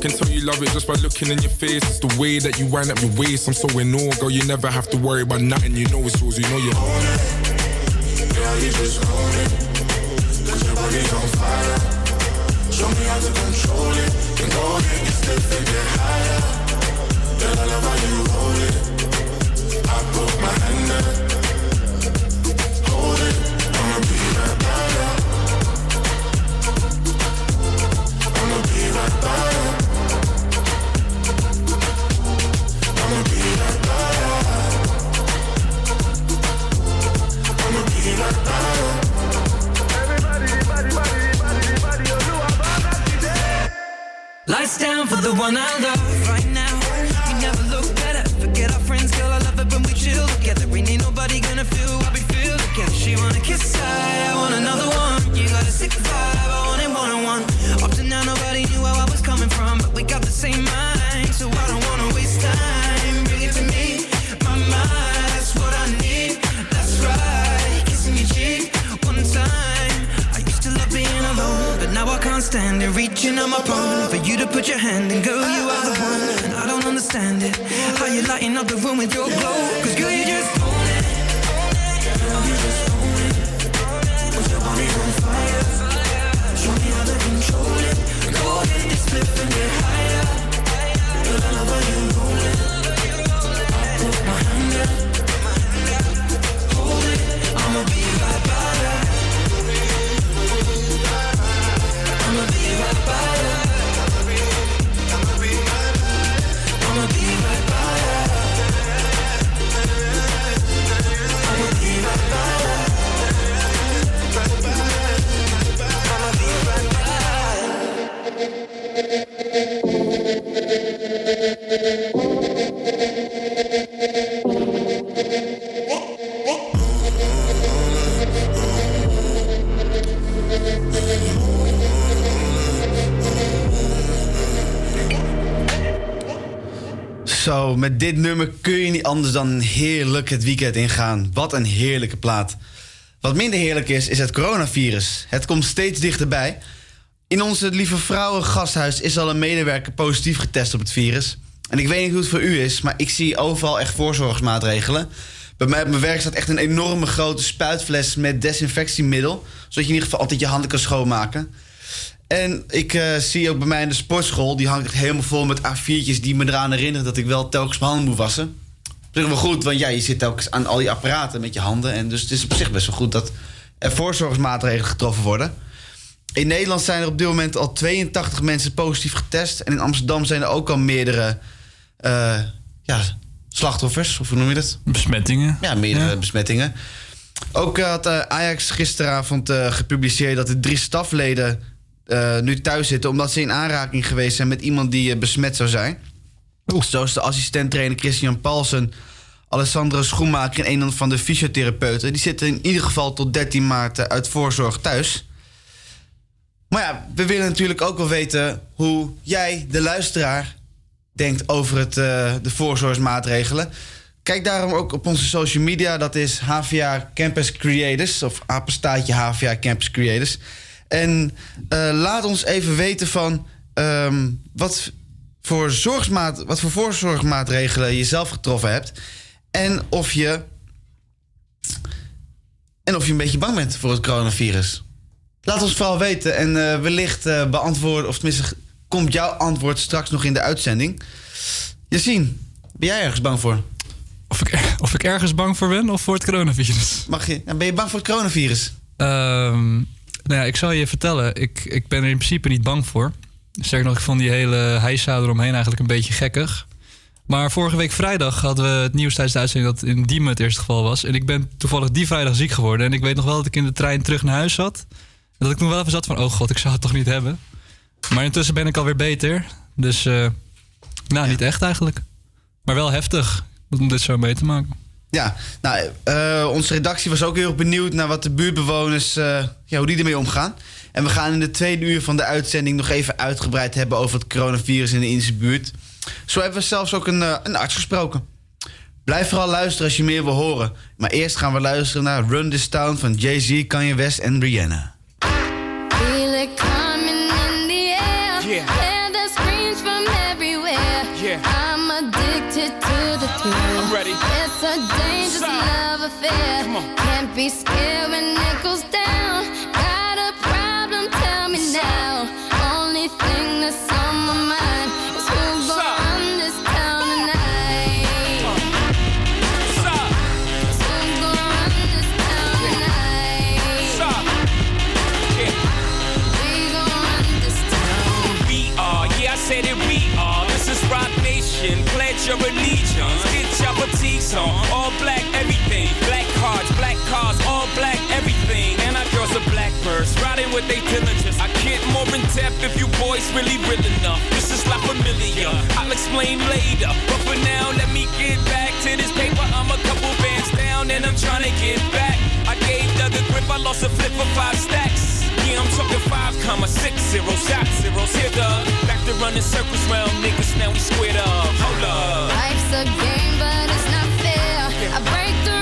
Can tell you love it just by looking in your face. It's the way that you wind up your waist. I'm so in awe, girl. You never have to worry about nothing. You know it's yours. You know you own it. Girl, you just own it. Cause your body's on fire. Show me how to control it. Go ahead, get stiff and get higher. Girl, I love how you roll it. I put my hand there. Lights down for the one I love Reaching on my phone for you to put your hand in, girl, you are the one. And I don't understand it. How you lighting up the room with your glow? Cause girl, you just own it. Girl, you just own it. Cause your body's on fire. Show me how to control it. Go ahead, split and get higher. Girl, I love how you roll dit nummer kun je niet anders dan heerlijk het weekend ingaan. Wat een heerlijke plaat. Wat minder heerlijk is, is het coronavirus. Het komt steeds dichterbij. In onze Lieve Vrouwen gasthuis is al een medewerker positief getest op het virus. En ik weet niet hoe het voor u is, maar ik zie overal echt voorzorgsmaatregelen. Bij mij op mijn werk staat echt een enorme grote spuitfles met desinfectiemiddel. Zodat je in ieder geval altijd je handen kan schoonmaken. En ik eh, zie ook bij mij in de sportschool, die hangt helemaal vol met A4'tjes die me eraan herinneren dat ik wel telkens mijn handen moet wassen. Op zich wel goed, want ja, je zit telkens aan al die apparaten met je handen. En dus het is op zich best wel goed dat er voorzorgsmaatregelen getroffen worden. In Nederland zijn er op dit moment al 82 mensen positief getest. En in Amsterdam zijn er ook al meerdere eh, ja, slachtoffers, of hoe noem je dat? Besmettingen. Ja, meerdere besmettingen. Ook had eh, Ajax gisteravond gepubliceerd dat de drie stafleden eh, nu thuis zitten omdat ze in aanraking geweest zijn met iemand die eh, besmet zou zijn. Zoals de assistent-trainer Christian Paulsen, Alessandro Schoenmaker en een van de fysiotherapeuten. Die zitten in ieder geval tot 13 maart eh, uit voorzorg thuis. Maar ja, we willen natuurlijk ook wel weten hoe jij, de luisteraar, denkt over het, de voorzorgsmaatregelen. Kijk daarom ook op onze social media. Dat is HVA Campus Creators. Of apenstaatje HVA Campus Creators. En eh, laat ons even weten van... ehm, wat voor zorgsmaat, wat voor voorzorgsmaatregelen je zelf getroffen hebt. En of je. En of je een beetje bang bent voor het coronavirus. Laat ons vooral weten en eh, wellicht eh, beantwoorden, of tenminste komt jouw antwoord straks nog in de uitzending. Yassine, ben jij ergens bang voor? Of ik, of ik ergens bang voor ben of voor het coronavirus? Mag je? En ben je bang voor het coronavirus? Ehm, nou ja, ik zal je vertellen. Ik, ik ben er in principe niet bang voor. Sterker nog, ik vond die hele heisa eromheen eigenlijk een beetje gekkig. Maar vorige week vrijdag hadden we het nieuws tijdens de uitzending dat in Diemen het eerste geval was. En ik ben toevallig die vrijdag ziek geworden. En ik weet nog wel dat ik in de trein terug naar huis zat. En dat ik toen wel even zat van, oh god, ik zou het toch niet hebben. Maar intussen ben ik alweer beter. Dus, eh, nou, niet echt eigenlijk. Maar wel heftig om dit zo mee te maken. Ja, nou, eh, onze redactie was ook heel benieuwd naar wat de buurtbewoners, eh, ja, hoe die ermee omgaan. En we gaan in de tweede uur van de uitzending nog even uitgebreid hebben over het coronavirus in de Indische buurt. Zo hebben we zelfs ook een, eh, een arts gesproken. Blijf vooral luisteren als je meer wil horen. Maar eerst gaan we luisteren naar Run This Town van Jay-Z, Kanye West en Rihanna. Affair. Can't be scared when it goes down. With they diligence. I get more in depth if you boys really real enough. This is like familiar, I'll explain later. But for now, let me get back to this paper. I'm a couple bands down and I'm trying to get back. I gave Doug a grip, I lost a flip for five stacks. Yeah, I'm talking five comma six zero shot zeros here, Doug. Back to running circles round niggas, now we squared up. Hold up. Life's a game, but it's not fair. I break the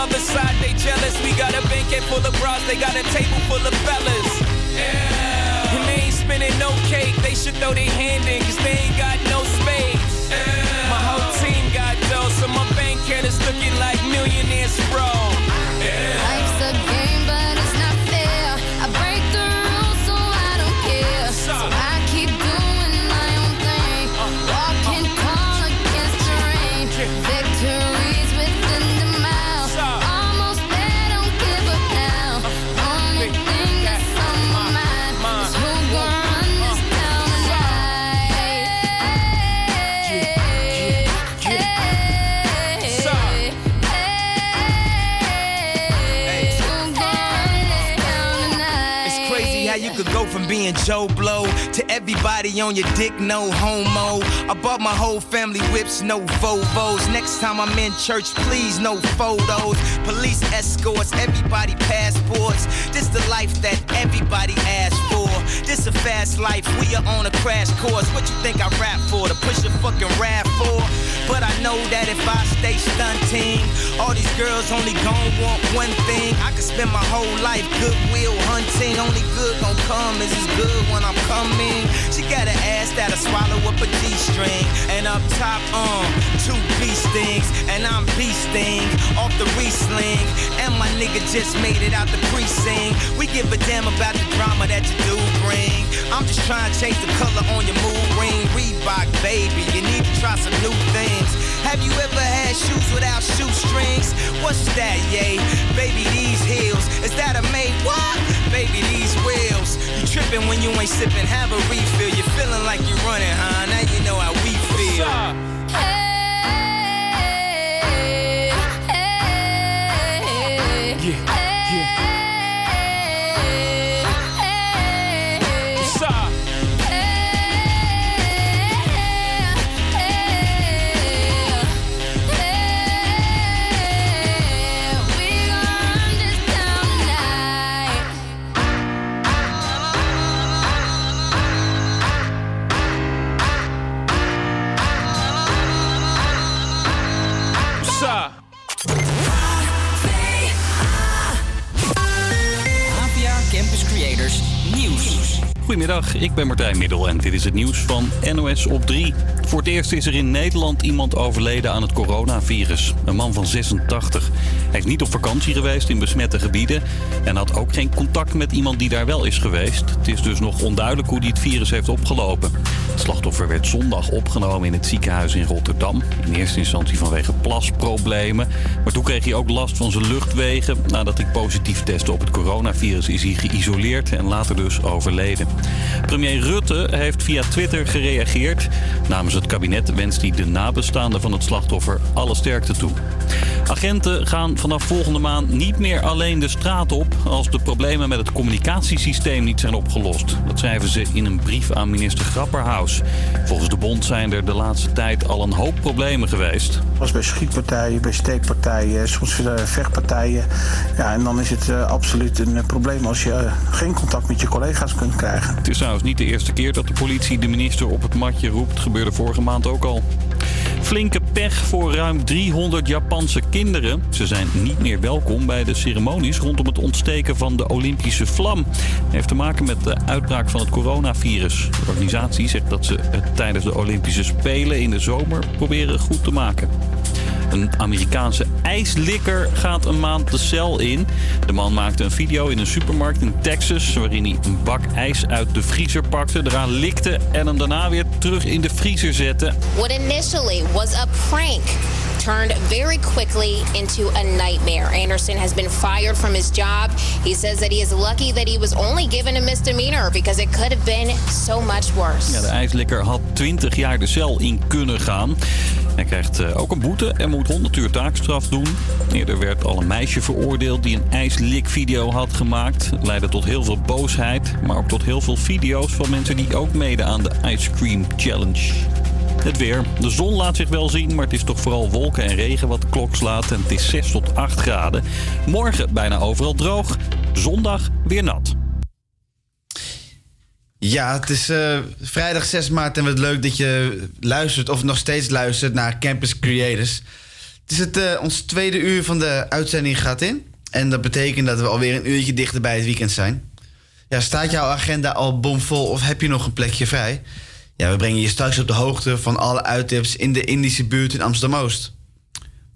other side, they jealous. We got a banquet full of bras, they got a table full of fellas. Yeah. And they ain't spinning no cake, they should throw their hand in, cause they ain't got no space. My whole team got dough, so my bank account is looking like millionaires, bro. Joe Blow to everybody on your dick, no homo. I bought my whole family whips, no Vovos. Next time I'm in church, please, no photos. Police escorts, everybody passports. This the life that everybody asks fast life, we are on a crash course. What you think I rap for? To push a fucking rap for? But I know that if I stay stunting, all these girls only gon' want one thing. I could spend my whole life goodwill hunting. Only good gon' come is as good when I'm coming. She got an ass that'll swallow up a G-string. And up top, um, two beast things. And I'm beasting off the re-sling. And my nigga just made it out the precinct. We give a damn about the drama that you do bring. I'm just trying to change the color on your mood ring. Reebok, baby, you need to try some new things. Have you ever had shoes without shoestrings? What's that, yay? Baby, these heels. Is that a made what? Baby, these wheels. You tripping when you ain't sipping, have a refill. You're feeling like you're running, huh? Now you know how we feel. Goedemiddag, ik ben Martijn Middel en dit is het nieuws van NOS op 3. Voor het eerst is er in Nederland iemand overleden aan het coronavirus. Een man van 86. Hij is niet op vakantie geweest in besmette gebieden en had ook geen contact met iemand die daar wel is geweest. Het is dus nog onduidelijk hoe hij het virus heeft opgelopen. Het slachtoffer werd zondag opgenomen in het ziekenhuis in Rotterdam. In eerste instantie vanwege plasproblemen. Maar toen kreeg hij ook last van zijn luchtwegen. Nadat hij positief testte op het coronavirus is hij geïsoleerd en later dus overleden. Premier Rutte heeft via Twitter gereageerd. Namens het kabinet wenst hij de nabestaanden van het slachtoffer alle sterkte toe. Agenten gaan vanaf volgende maand niet meer alleen de straat op als de problemen met het communicatiesysteem niet zijn opgelost. Dat schrijven ze in een brief aan minister Grapperhaus. Volgens de bond zijn er de laatste tijd al een hoop problemen geweest. was bij schietpartijen, bij steekpartijen, soms eh, vechtpartijen. Ja, en dan is het eh, absoluut een eh, probleem als je geen contact met je collega's kunt krijgen. Het is trouwens niet de eerste keer dat de politie de minister op het matje roept. Het gebeurde vorige maand ook al. Flinke pech voor ruim 300 Japanse kinderen. Ze zijn niet meer welkom bij de ceremonies rondom het ontsteken van de Olympische vlam. heeft te maken met de uitbraak van het coronavirus. De organisatie zegt dat ze het tijdens de Olympische Spelen in de zomer proberen goed te maken. Een Amerikaanse ijslikker gaat een maand de cel in. De man maakte een video in een supermarkt in Texas... waarin hij een bak ijs uit de vriezer pakte, eraan likte... en hem daarna weer terug in de vriezer zette. What initially was a prank turned very quickly into a nightmare. Anderson has been fired from his job. He says that he is lucky that he was only given a misdemeanor because it could have been so much worse. Ja, de ijslikker had 20 jaar de cel in kunnen gaan. Hij krijgt eh, ook een boete en moet 100 uur taakstraf doen. Eerder werd al een meisje veroordeeld die een ijslikvideo had gemaakt. Leidde tot heel veel boosheid, maar ook tot heel veel video's van mensen die ook meeden aan de Ice Cream Challenge. Het weer. De zon laat zich wel zien, maar het is toch vooral wolken en regen wat de klok slaat. En het is 6 tot 8 graden. Morgen bijna overal droog. Zondag weer nat. Ja, het is eh, vrijdag 6 maart en wat leuk dat je luistert, of nog steeds luistert, naar Campus Creators. Het is het, eh, ons tweede uur van de uitzending gaat in. En dat betekent dat we alweer een uurtje dichter bij het weekend zijn. Ja, staat jouw agenda al bomvol of heb je nog een plekje vrij? Ja, we brengen je straks op de hoogte van alle uittips in de Indische buurt in Amsterdam-Oost.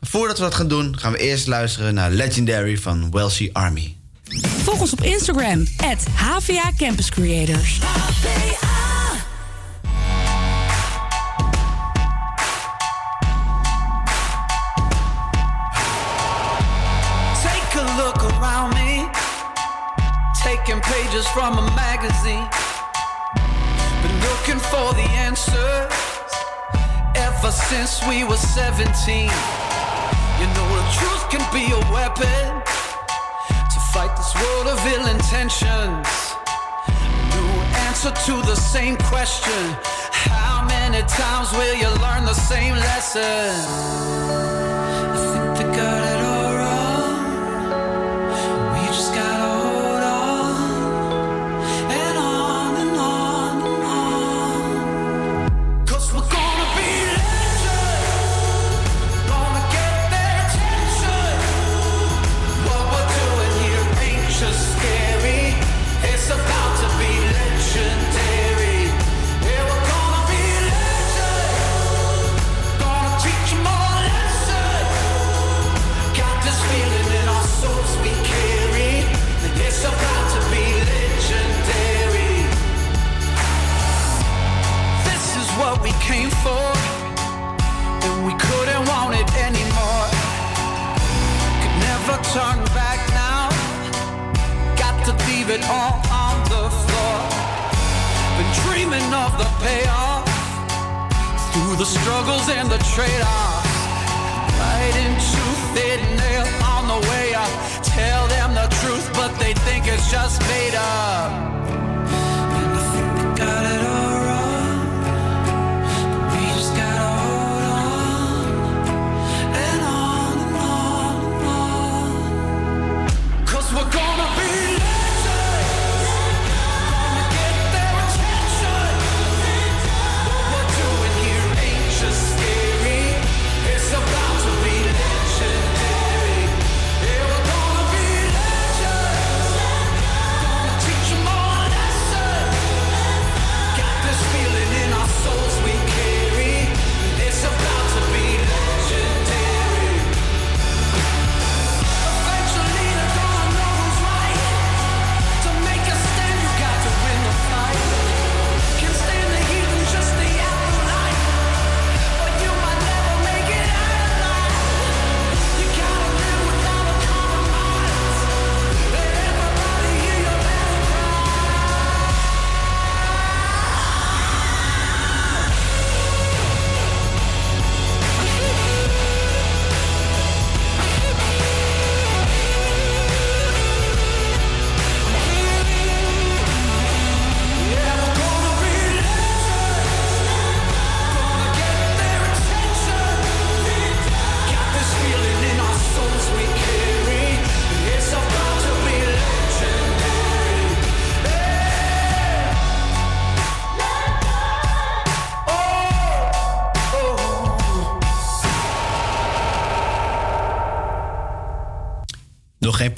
Maar voordat we dat gaan doen, gaan we eerst luisteren naar Legendary van Welsie Army. Volg ons op Instagram, at HVA Campus Creators. Take a look around me, taking pages from a magazine. Looking for the answers ever since we were 17. You know, the truth can be a weapon to fight this world of ill intentions. New answer to the same question How many times will you learn the same lesson?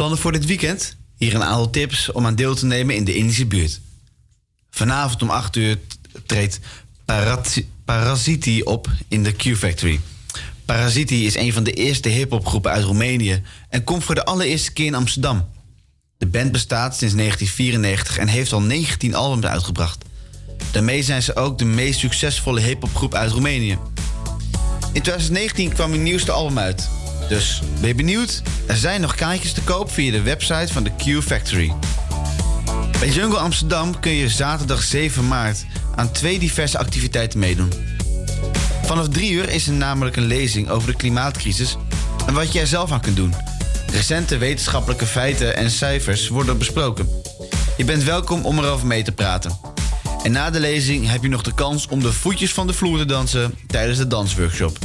Plannen voor dit weekend? Hier een aantal tips om aan deel te nemen in de Indische buurt. Vanavond om 8 uur treedt Parasiti op in de Q-Factory. Parasiti is een van de eerste hip-hopgroepen uit Roemenië en komt voor de allereerste keer in Amsterdam. De band bestaat sinds 1994 en heeft al 19 albums uitgebracht. Daarmee zijn ze ook de meest succesvolle hip-hopgroep uit Roemenië. In 2019 kwam hun nieuwste album uit. Dus ben je benieuwd? Er zijn nog kaartjes te koop via de website van de Q Factory. Bij Jungle Amsterdam kun je zaterdag 7 maart aan twee diverse activiteiten meedoen. Vanaf 3 uur is er namelijk een lezing over de klimaatcrisis en wat je er zelf aan kunt doen. Recente wetenschappelijke feiten en cijfers worden besproken. Je bent welkom om erover mee te praten. En na de lezing heb je nog de kans om de voetjes van de vloer te dansen tijdens de dansworkshop.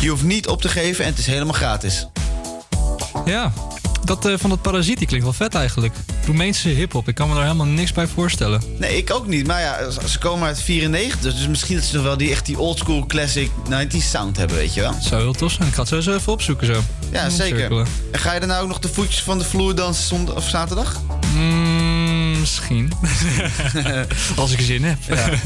Je hoeft niet op te geven en het is helemaal gratis. Ja, dat eh, van dat parasiet die klinkt wel vet eigenlijk. Roemeense hip-hop, ik kan me daar helemaal niks bij voorstellen. Nee, ik ook niet. Maar ja, ze- komen uit 94, dus misschien dat ze nog wel die, echt die oldschool classic 90s sound hebben, weet je wel. Zou heel tof zijn. Ik ga het sowieso even opzoeken zo. Ja, zeker. Cirkelen. En ga je dan nou ook nog de voetjes van de vloer dansen zondag of zaterdag? Mm, misschien. Als ik zin heb. Ja.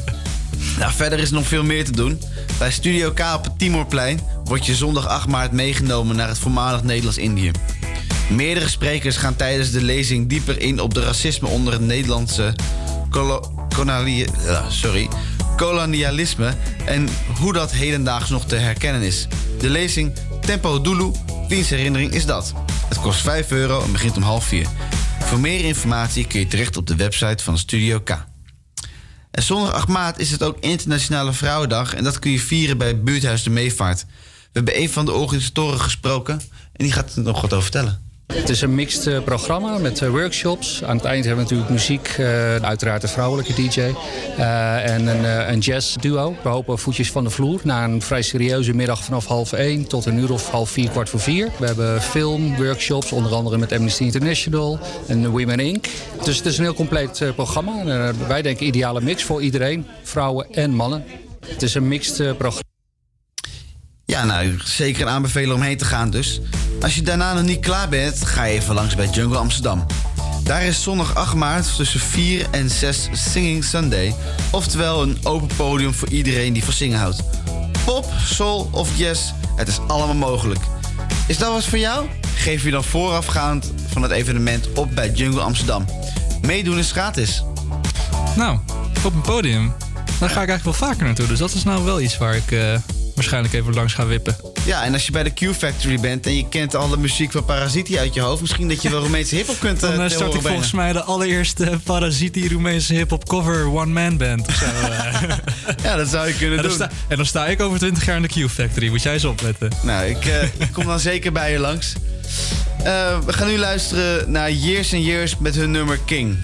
Nou, verder is nog veel meer te doen. Bij Studio K op het Timorplein word je zondag 8 maart meegenomen naar het voormalig Nederlands-Indië. Meerdere sprekers gaan tijdens de lezing dieper in op de racisme onder het Nederlandse kolo- koloniali- ja, sorry, kolonialisme en hoe dat hedendaags nog te herkennen is. De lezing Tempo Dulu, wiens herinnering is dat? Het kost 5 euro en begint om half 4. Voor meer informatie kun je terecht op de website van Studio K. En zondag 8 maart is het ook Internationale Vrouwendag en dat kun je vieren bij Buurthuis de Meevaart. We hebben een van de organisatoren gesproken en die gaat er nog wat over vertellen. Het is een mixed eh, programma met eh, workshops. Aan het eind hebben we natuurlijk muziek, eh, uiteraard een vrouwelijke DJ. en een, jazz duo. We hopen voetjes van de vloer. Na een vrij serieuze middag vanaf half één tot een uur of half vier, kwart voor vier. We hebben film, workshops, onder andere met Amnesty International en Women Inc. Dus het is een heel compleet programma. Wij denken ideale mix voor iedereen, vrouwen en mannen. Het is een mixed programma. Ja, nou, zeker een aanbeveler om heen te gaan dus. Als je daarna nog niet klaar bent, ga je even langs bij Jungle Amsterdam. Daar is zondag 8 maart tussen 4 en 6 Singing Sunday. Oftewel een open podium voor iedereen die van zingen houdt. Pop, soul of jazz, het is allemaal mogelijk. Is dat wat voor jou? Geef je dan voorafgaand van het evenement op bij Jungle Amsterdam. Meedoen is gratis. Nou, op een podium. Daar ga ik eigenlijk wel vaker naartoe. Dus dat is nou wel iets waar ik eh, waarschijnlijk even langs ga wippen. Ja, en als je bij de Q-Factory bent en je kent alle muziek van Parasiti uit je hoofd... misschien dat je wel Roemeense hiphop kunt Dan uh, eh, start ik volgens mij de allereerste Parasiti Roemeense hip-hop cover one-man band of zo. eh. Ja, dat zou je kunnen en doen. Sta, en dan sta ik over 20 jaar in de Q-Factory. Moet jij eens opletten. Nou, ik, eh, ik kom dan zeker bij je langs. Eh, we gaan nu luisteren naar Years and Years met hun nummer King.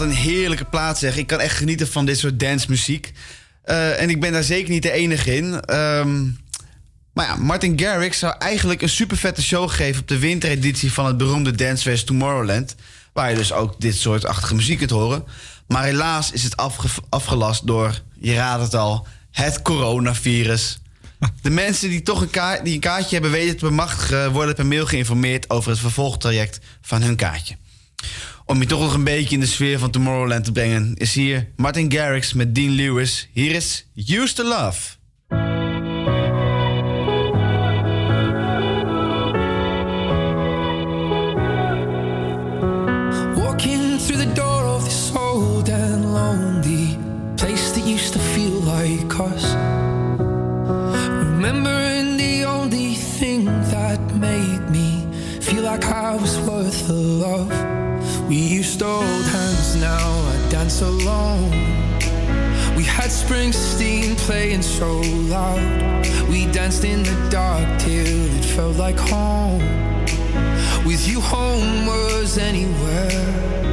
Wat een heerlijke plaat zeg. Ik kan echt genieten van dit soort dancemuziek. Eh, en ik ben daar zeker niet de enige in. Ehm, maar ja, Martin Garrix zou eigenlijk een super vette show geven... op de wintereditie van het beroemde Dancefest Tomorrowland. Waar je dus ook dit soort achtige muziek kunt horen. Maar helaas is het afge- afgelast door, je raadt het al, het coronavirus. De mensen die toch een, kaart, die een kaartje hebben weten te bemachtigen... worden per mail geïnformeerd over het vervolgtraject van hun kaartje. Om je toch nog een beetje in de sfeer van Tomorrowland te brengen... is hier Martin Garrix met Dean Lewis. Hier is Used to Love. Walking through the door of this old and lonely place that used to feel like us. Remembering the only thing that made me feel like I was worth the love. We used to hold hands, now I dance alone. We had Springsteen playing so loud. We danced in the dark till it felt like home. With you, home was anywhere.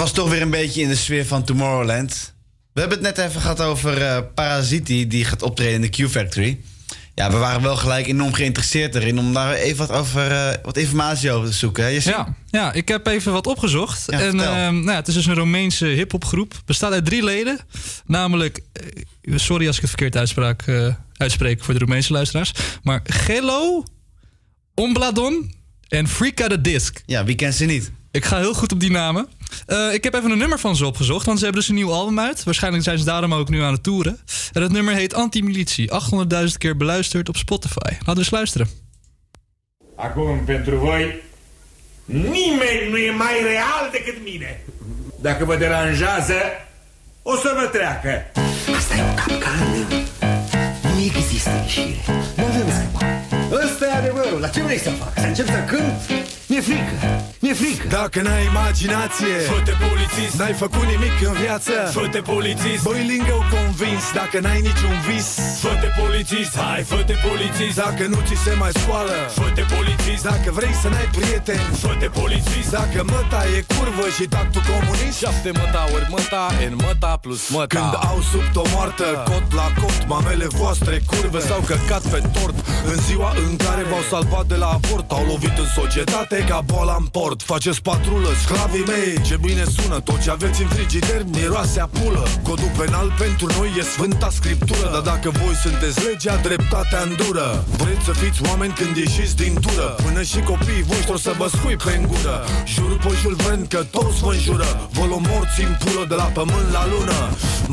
Was toch weer een beetje in de sfeer van Tomorrowland. We hebben het net even gehad over eh Parasiti, die gaat optreden in de Q-Factory. Ja, we waren wel gelijk enorm geïnteresseerd erin om daar even wat, over, eh, wat informatie over te zoeken. Hè? Ja, ja, ik heb even wat opgezocht. Ja, en ehm, nou ja, het is dus een Romeinse hip-hopgroep. Bestaat uit drie leden. Namelijk, eh, sorry als ik het verkeerd uitspraak, uitspreek voor de Romeinse luisteraars. Maar Gelo, Ombladon en Freaka the Disc. Ja, wie kent ze niet? Ik ga heel goed op die namen. Eh, ik heb even een nummer van ze opgezocht, want ze hebben dus een nieuw album uit. Waarschijnlijk zijn ze daarom ook nu aan het toeren. En dat nummer heet Anti-Militie. 800.000 keer beluisterd op Spotify. Laten we eens luisteren. Acum, pentru voi, nimeni nu e mai real decât mine. Dacă vă deranjează, o să vă treacă. Asta e un capcan. Nu există ieșire. Nu avem scăpare. Ăsta e adevărul. Dar ce vrei să fac? Să încep să cânt? Mi-e frică. Mi-e frică. Dacă n-ai imaginație Fă-te polițist. N-ai făcut nimic în viață. Fă-te polițist. Băi lângă convins Dacă n-ai niciun vis. Fă-te polițist. Hai, fă-te polițist. Dacă nu ți se mai scoală Fă-te polițist. Dacă vrei să n-ai prieteni Fă-te polițist. Dacă măta e curvă și tactul comunist. Șapte mătauri, măta, în măta plus măta. Când au sub o moartă Cot la cot Mamele voastre curve S-au căcat pe tort. În ziua în care v-au salvat de la avort Au lovit în societate ca boala în port Faceți patrulă, sclavii mei. Ce bine sună Tot ce aveți în frigider miroase a pulă Codul penal pentru noi e sfânta scriptură. Dar dacă voi sunteți legea, dreptatea îndură. Vreți să fiți oameni când ieșiți din tură? Până și copiii voștri o să vă scui pe în gură. Jur pe Jules Verne că toți vă înjură. Vă luăm morți în pulă de la pământ la lună.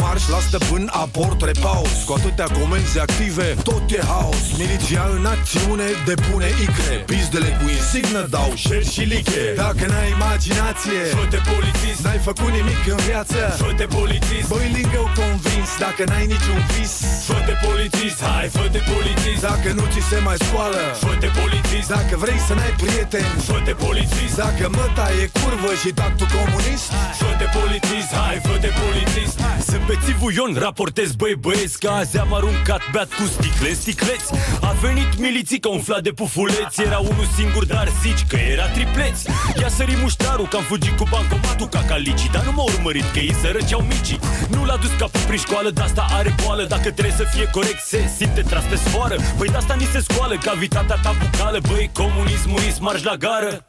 Marș la stăpân, aport, repaus. Cu atâtea comenzi active, tot e haos. Miliția în acțiune depune icre Pizdele cu insignă dau șer și liche. Dacă n-ai imaginație Fă-te polițist. N-ai făcut nimic în viață. Fă-te polițist. Băi lângă convins Dacă n-ai niciun vis. Fă-te polițist. Hai, fă-te polițist. Dacă nu ți se mai scoală. Fă-te polițist. Dacă vrei să n-ai prieteni. Fă-te polițist. Dacă măta e curvă și tactul comunist. Fă-te polițist. Hai, fă-te polițist. Sunt bețivul Ion, raportez băi băieți Că azi am aruncat beat cu sticle, sticleți A venit milițica umflat de pufuleți Era unul singur, dar zici că era tripleți Ia sări muștarul, că am fugit cu bancomatul ca calicii Dar nu m-a urmărit, că ei sărăceau micii. Nu l-a dus capul prin școală, de asta are boală. Dacă trebuie să fie corect, se simte tras pe sfoară. Păi de asta ni se scoală, cavitatea ta bucală. Băi, comunismul, marș la gară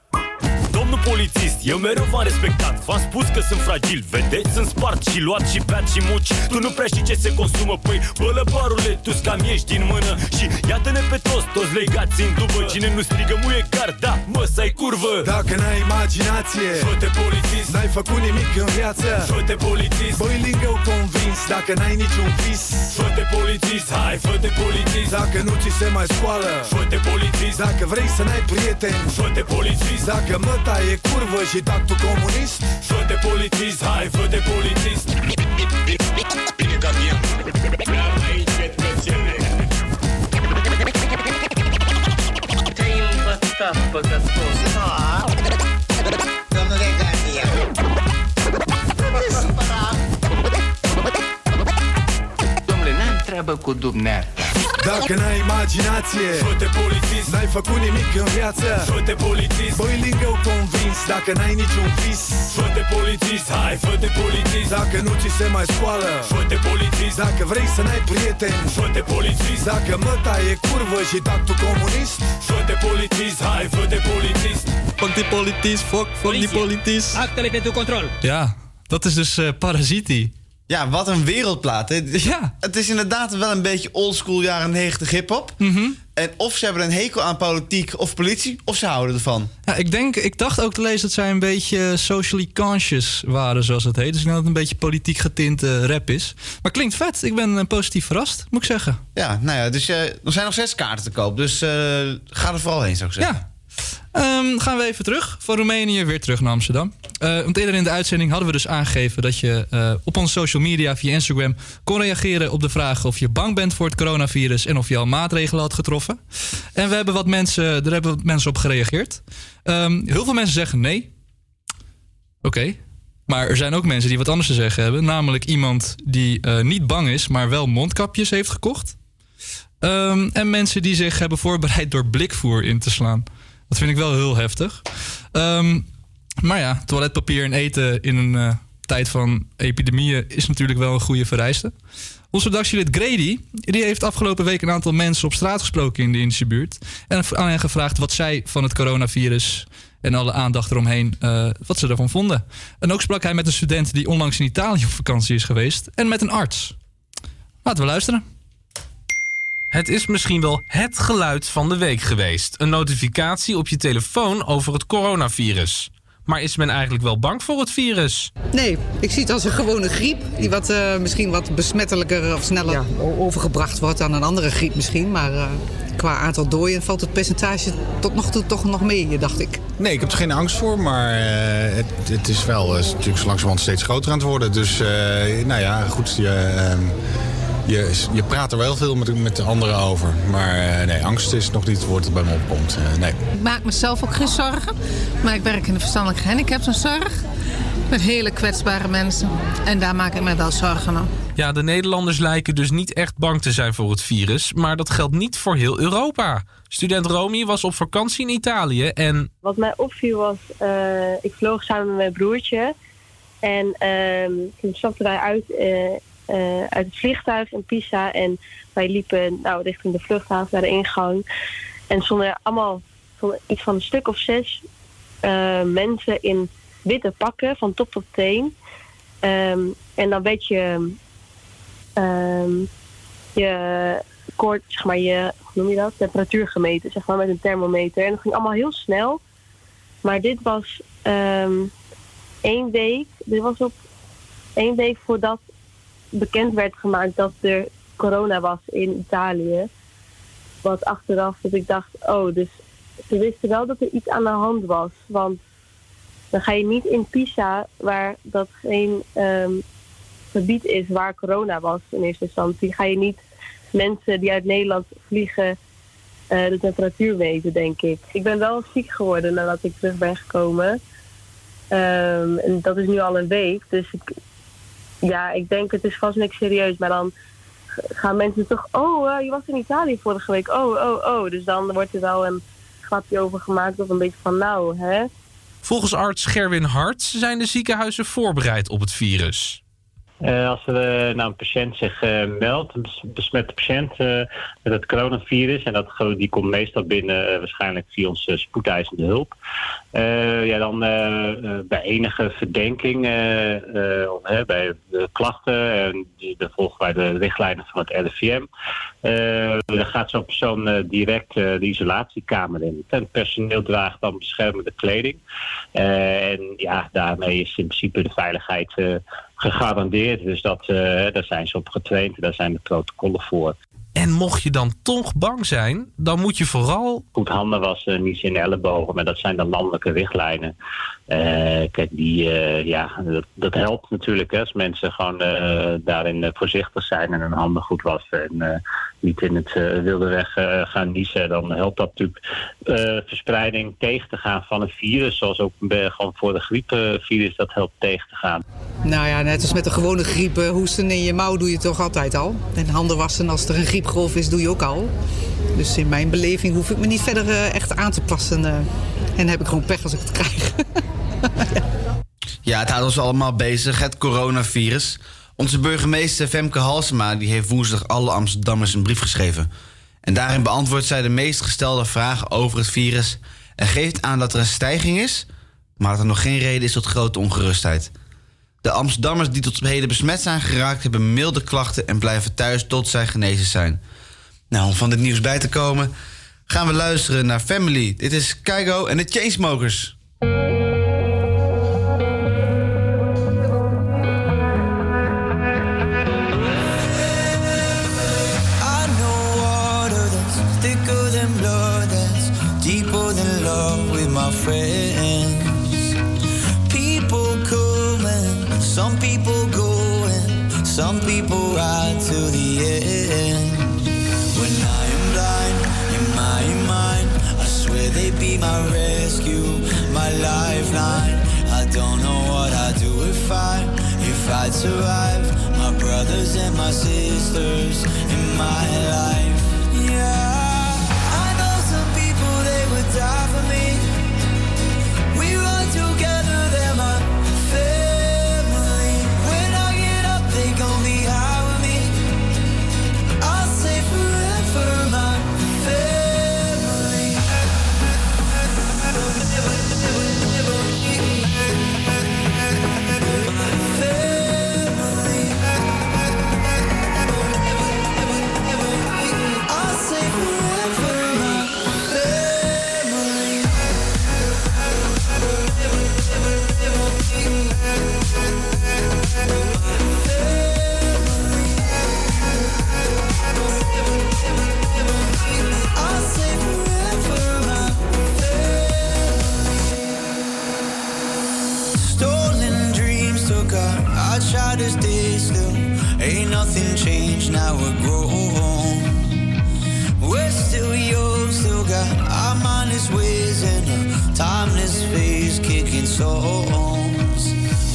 Domnul polițist, eu mereu v-am respectat. V-am spus că sunt fragil, vedeți? Sunt spart și luat și beat și muci. Tu nu prea știi ce se consumă, păi Bălăbarule, tu cam ieși din mână. Și iată-ne pe toți, toți legați în dubă. Cine nu strigă muie car, da, mă, să-i curvă. Dacă n-ai imaginație Fă-te polițist. N-ai făcut nimic în viață. Fă-te polițist. Băi lângă convins Dacă n-ai niciun vis. Fă-te polițist, hai, fă-te polițist. Dacă nu ți se mai scoală. Fă-te polițist. Dacă vrei să n-ai prieteni. Fă-te polițist. Dacă măta e curvă și tactul comunist Fă-te polițist, hai, fă-te polițist Bine ca mie aici pe cățele Te-ai învățat, păcătos. Domnule Gardia. Nu te supăra. Domnule, n-am treabă cu dumneata. Dacă n-ai imaginație Fă-te polițist. N-ai făcut nimic în viață. Fă-te polițist. Băi lângă convins Dacă n-ai niciun vis. Fă-te polițist. Hai, fă-te polițist. Dacă nu ți se mai scoală Fă-te polițist. Dacă vrei să n-ai prieteni Fă-te polițist. Dacă măta e curvă și tactul comunist. Fă-te polițist. Hai, fă-te polițist. Fuck die polities, fuck, fuck die polities. Actele pentru control. Ja, dat is dus uh, Parasiti. Ja, wat een wereldplaat. Hè? Ja. Het is inderdaad wel een beetje oldschool jaren 90 hip-hop. Mhm. En of ze hebben een hekel aan politiek of politie, of ze houden ervan. Ja, ik, denk, ik dacht ook te lezen dat zij een beetje socially conscious waren, zoals het heet. Dus ik denk dat het een beetje politiek getinte rap is. Maar klinkt vet. Ik ben eh, positief verrast, moet ik zeggen. Ja, nou ja, dus eh, er zijn nog zes kaarten te koop. Dus eh, ga er vooral heen, zou ik zeggen. Ja. Ehm, gaan we even terug. Van Roemenië weer terug naar Amsterdam. Eh, want eerder in de uitzending hadden we dus aangegeven dat je eh, op onze social media via Instagram kon reageren op de vraag of je bang bent voor het coronavirus en of je al maatregelen had getroffen. En we hebben wat mensen, er hebben wat mensen op gereageerd. Ehm, heel veel mensen zeggen nee. Oké. Maar er zijn ook mensen die wat anders te zeggen hebben. Namelijk iemand die eh, niet bang is, maar wel mondkapjes heeft gekocht. Ehm, en mensen die zich hebben voorbereid door blikvoer in te slaan. Dat vind ik wel heel heftig. Ehm, maar ja, toiletpapier en eten in een eh, tijd van epidemieën is natuurlijk wel een goede vereiste. Onze redactielid Grady die heeft afgelopen week een aantal mensen op straat gesproken in de Indische buurt. En aan hen gevraagd wat zij van het coronavirus en alle aandacht eromheen, eh, wat ze ervan vonden. En ook sprak hij met een student die onlangs in Italië op vakantie is geweest. En met een arts. Laten we luisteren. Het is misschien wel het geluid van de week geweest. Een notificatie op je telefoon over het coronavirus. Maar is men eigenlijk wel bang voor het virus? Nee, ik zie het als een gewone griep. Die wat, eh, misschien wat besmettelijker of sneller overgebracht wordt dan een andere griep misschien. Maar eh, qua aantal doden valt het percentage tot nog toe toch nog mee, dacht ik. Nee, ik heb er geen angst voor, maar eh, het, het is wel eh, natuurlijk zo langzamerhand steeds groter aan het worden. Dus eh, nou ja, goed, je, ehm, je, je praat er wel veel met, met de anderen over. Maar eh, nee, angst is nog niet het woord dat bij me opkomt. Eh, nee. Ik maak mezelf ook geen zorgen. Maar ik werk in de verstandelijke gehandicaptenzorg. Met hele kwetsbare mensen. En daar maak ik me wel zorgen om. Ja, de Nederlanders lijken dus niet echt bang te zijn voor het virus. Maar dat geldt niet voor heel Europa. Student Romy was op vakantie in Italië en Wat mij opviel was, eh, ik vloog samen met mijn broertje. En ehm, toen stapten wij uit, eh, eh, uit het vliegtuig in Pisa. En wij liepen nou, richting de vluchthaven naar de ingang. En stonden allemaal stonden iets van een stuk of zes eh, mensen in witte pakken van top tot teen. Ehm, en dan werd je, ehm, je koord, zeg maar, je, hoe noem je dat? Temperatuur gemeten, zeg maar, met een thermometer. En dat ging allemaal heel snel. Maar dit was ehm, één week, dit was op één week voordat bekend werd gemaakt dat er corona was in Italië. Wat achteraf dat ik dacht, oh, dus ze wisten wel dat er iets aan de hand was. Want dan ga je niet in Pisa, waar dat geen ehm, gebied is waar corona was in eerste instantie, ga je niet mensen die uit Nederland vliegen eh, de temperatuur meten, denk ik. Ik ben wel ziek geworden nadat ik terug ben gekomen. Ehm, en dat is nu al een week. Dus ik, ja, ik denk het is vast niks serieus. Maar dan gaan mensen toch... Oh, eh, je was in Italië vorige week. Oh, oh, oh. Dus dan wordt er wel een grapje over gemaakt. Of een beetje van nou, hè. volgens arts Gerwin Hart zijn de ziekenhuizen voorbereid op het virus. Eh, als er eh, nou een patiënt zich eh, meldt, een bes- besmette patiënt eh, met het coronavirus, en dat, die komt meestal binnen waarschijnlijk via onze spoedeisende hulp, ja, dan bij enige verdenking, bij klachten, en dan volgen wij de richtlijnen van het RIVM, dan gaat zo'n persoon direct de isolatiekamer in. En het personeel draagt dan beschermende kleding. En ja, daarmee is in principe de veiligheid gegarandeerd. Dus dat, eh, daar zijn ze op getraind daar zijn de protocollen voor. En mocht je dan toch bang zijn, dan moet je vooral Goed handen wassen, niet in ellebogen, maar dat zijn de landelijke richtlijnen. Eh, kijk, die, eh, ja, dat, helpt natuurlijk hè, als mensen gewoon eh, daarin voorzichtig zijn en hun handen goed wassen en niet in het wilde weg gaan niezen. Dan helpt dat natuurlijk verspreiding tegen te gaan van een virus, zoals ook gewoon voor de griepvirus dat helpt tegen te gaan. Nou ja, net als met de gewone griep, hoesten in je mouw doe je toch altijd al. En handen wassen als er een griepgolf is, doe je ook al. Dus in mijn beleving hoef ik me niet verder echt aan te passen. en heb ik gewoon pech als ik het krijg. Ja, het houdt ons allemaal bezig, het coronavirus. Onze burgemeester Femke Halsema die heeft woensdag alle Amsterdammers een brief geschreven. En daarin beantwoordt zij de meest gestelde vragen over het virus... en geeft aan dat er een stijging is, maar dat er nog geen reden is tot grote ongerustheid. De Amsterdammers die tot heden besmet zijn geraakt... hebben milde klachten en blijven thuis tot zij genezen zijn. Nou, om van dit nieuws bij te komen... gaan we luisteren naar Family. Dit is Keigo en de Chainsmokers. Some people going, some people ride to the end. When I am blind in my mind, I swear they'd be my rescue, my lifeline. I don't know what I'd do if I, if I'd survive. My brothers and my sisters in my life. Yeah, I know some people they would die for me. We run together, would grow old. We're still young, still got our mindless ways and a timeless phase kicking songs.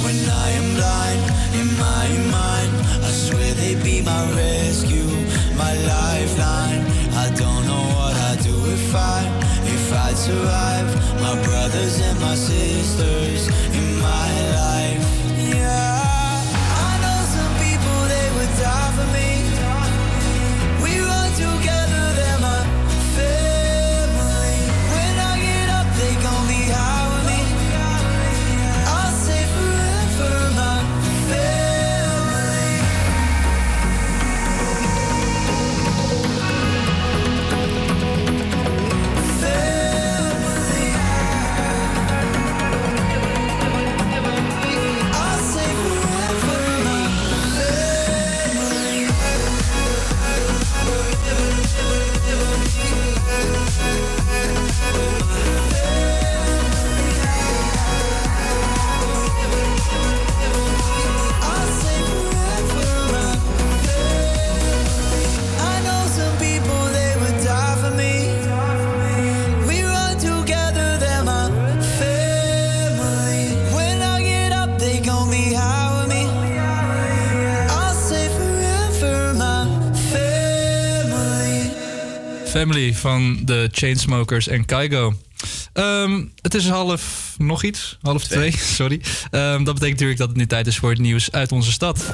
When I am blind in my mind, I swear they be my rescue, my lifeline. I don't know what I'd do if I, if I'd survive. My brothers and my sisters in my life. Yeah, I know some people they would die for me. Family van de Chainsmokers en Kaigo. Ehm, het is half nog iets, half twee, sorry. Ehm, dat betekent natuurlijk dat het nu tijd is voor het nieuws uit onze stad.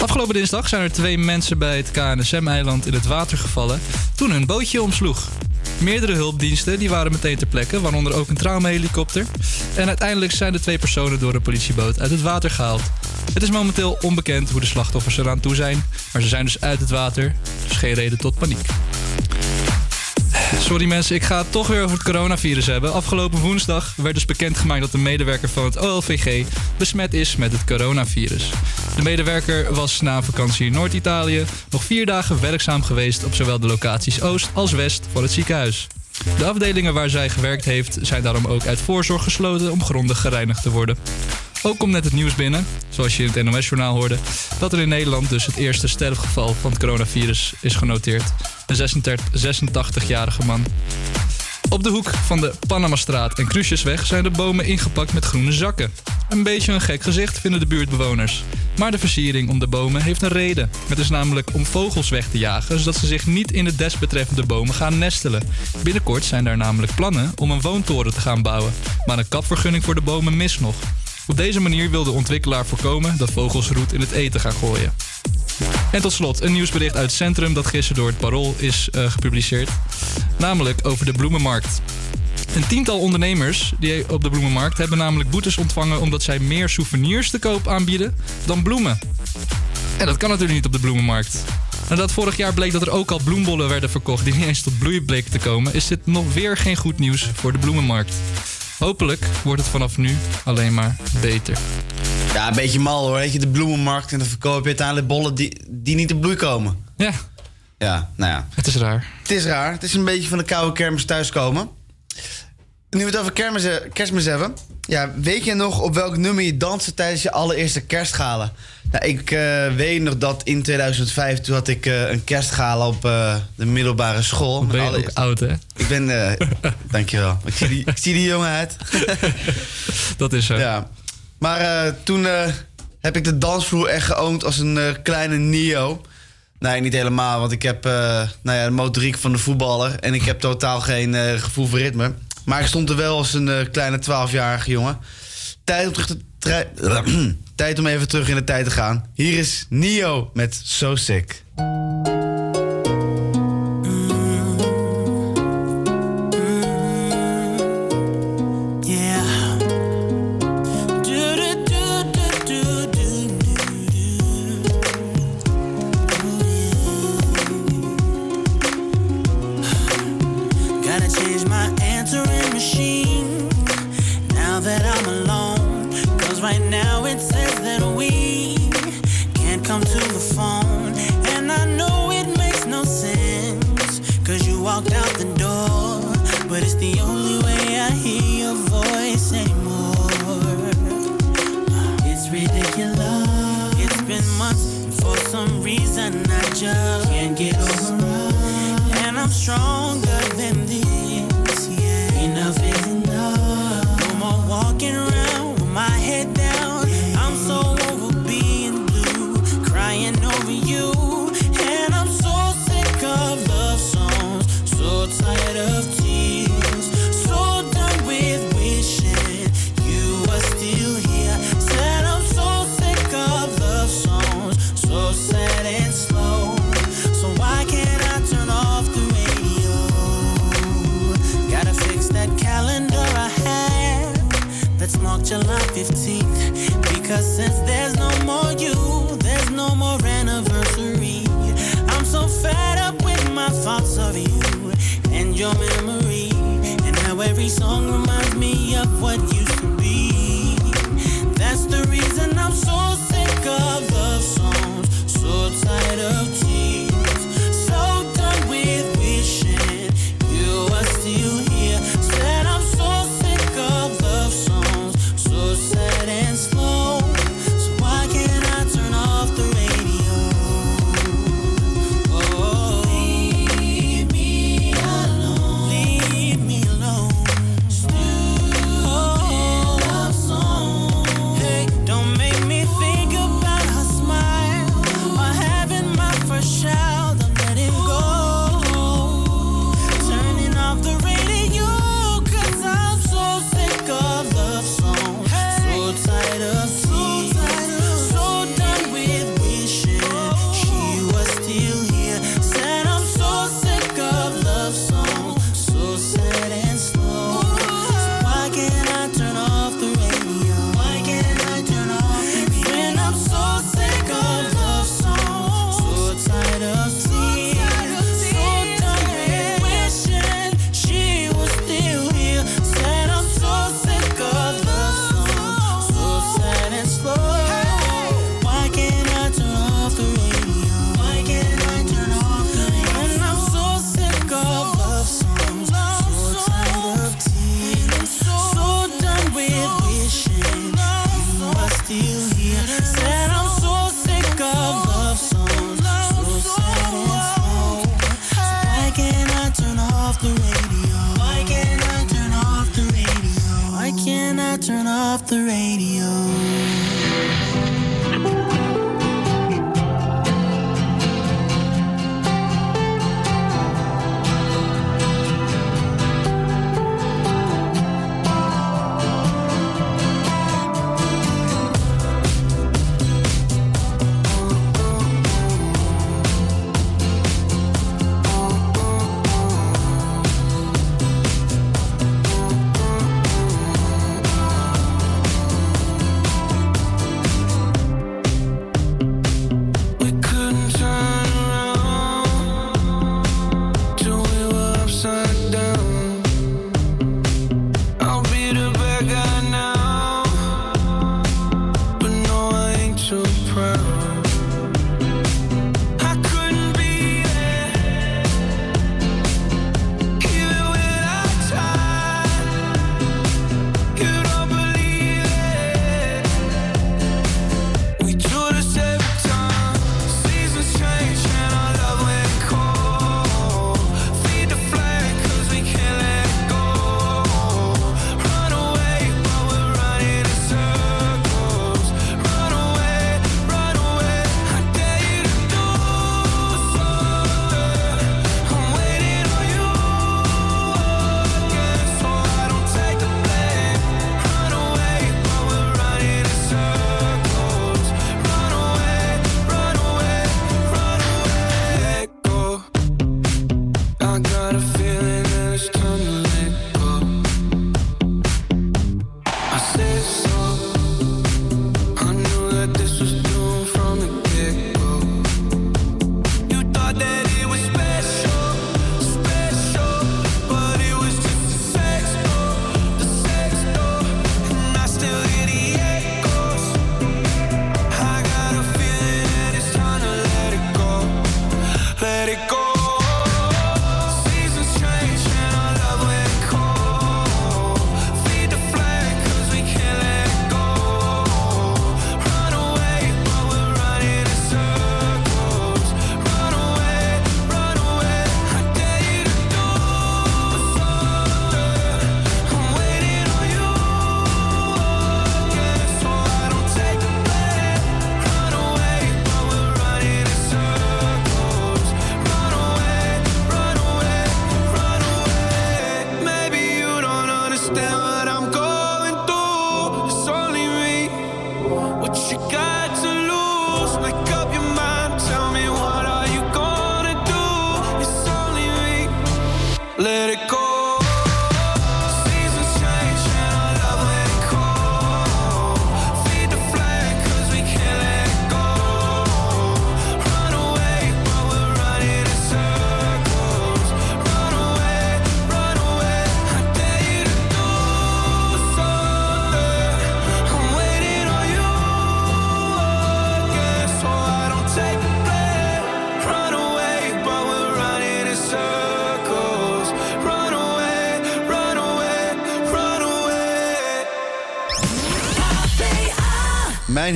Afgelopen dinsdag zijn er twee mensen bij het KNSM-eiland in het water gevallen toen hun bootje omsloeg. Meerdere hulpdiensten die waren meteen ter plekke, waaronder ook een traumahelikopter. En uiteindelijk zijn de twee personen door een politieboot uit het water gehaald. Het is momenteel onbekend hoe de slachtoffers eraan toe zijn, maar ze zijn dus uit het water, dus geen reden tot paniek. Sorry mensen, ik ga het toch weer over het coronavirus hebben. Afgelopen woensdag werd dus bekendgemaakt dat een medewerker van het OLVG besmet is met het coronavirus. De medewerker was na vakantie in Noord-Italië nog vier dagen werkzaam geweest op zowel de locaties Oost als West van het ziekenhuis. De afdelingen waar zij gewerkt heeft zijn daarom ook uit voorzorg gesloten om grondig gereinigd te worden. Ook komt net het nieuws binnen, zoals je in het NOS-journaal hoorde, dat er in Nederland dus het eerste sterfgeval van het coronavirus is genoteerd. Een 36 86-jarige man. Op de hoek van de Panamastraat en Cruciusweg zijn de bomen ingepakt met groene zakken. Een beetje een gek gezicht vinden de buurtbewoners. Maar de versiering om de bomen heeft een reden. Het is namelijk om vogels weg te jagen, zodat ze zich niet in de desbetreffende bomen gaan nestelen. Binnenkort zijn daar namelijk plannen om een woontoren te gaan bouwen. Maar een kapvergunning voor de bomen mist nog. Op deze manier wil de ontwikkelaar voorkomen dat vogels roet in het eten gaan gooien. En tot slot een nieuwsbericht uit centrum dat gisteren door het Parool is eh, gepubliceerd. Namelijk over de bloemenmarkt. Een tiental ondernemers die op de bloemenmarkt hebben namelijk boetes ontvangen omdat zij meer souvenirs te koop aanbieden dan bloemen. En dat kan natuurlijk niet op de bloemenmarkt. Nadat vorig jaar bleek dat er ook al bloembollen werden verkocht die niet eens tot bloei bleken te komen, is dit nog weer geen goed nieuws voor de bloemenmarkt. Hopelijk wordt het vanaf nu alleen maar beter. Ja, een beetje mal hoor. Weet je, de bloemenmarkt en dan verkoop je uiteindelijk bollen die, die niet op bloei komen. Ja. Ja, nou ja. Het is raar. Het is raar. Het is een beetje van de koude kermis thuiskomen. Nu we het over kermis, kerstmis hebben. Ja, weet je nog op welk nummer je danste tijdens je allereerste kerstgala? Nou, ik eh, weet nog dat in 2005, toen had ik eh, een kerstgala op eh, de middelbare school. Ben je ook oud, hè? Ik ben, eh dankjewel. Ik zie, die, ik zie die jongen uit. Dat is zo. Ja. Maar eh, toen eh, heb ik de dansvloer echt geoond als een eh, kleine Neo. Nee, niet helemaal, want ik heb eh, nou ja, de motoriek van de voetballer. En ik heb totaal geen eh, gevoel voor ritme. Maar ik stond er wel als een eh, kleine 12-jarige jongen. Tijd om, terug te Tijd om even terug in de tijd te gaan. Hier is Neo met So Sick. Cause since there's no more you, there's no more anniversary. I'm so fed up with my thoughts of you and your memory. And how every song reminds me of what you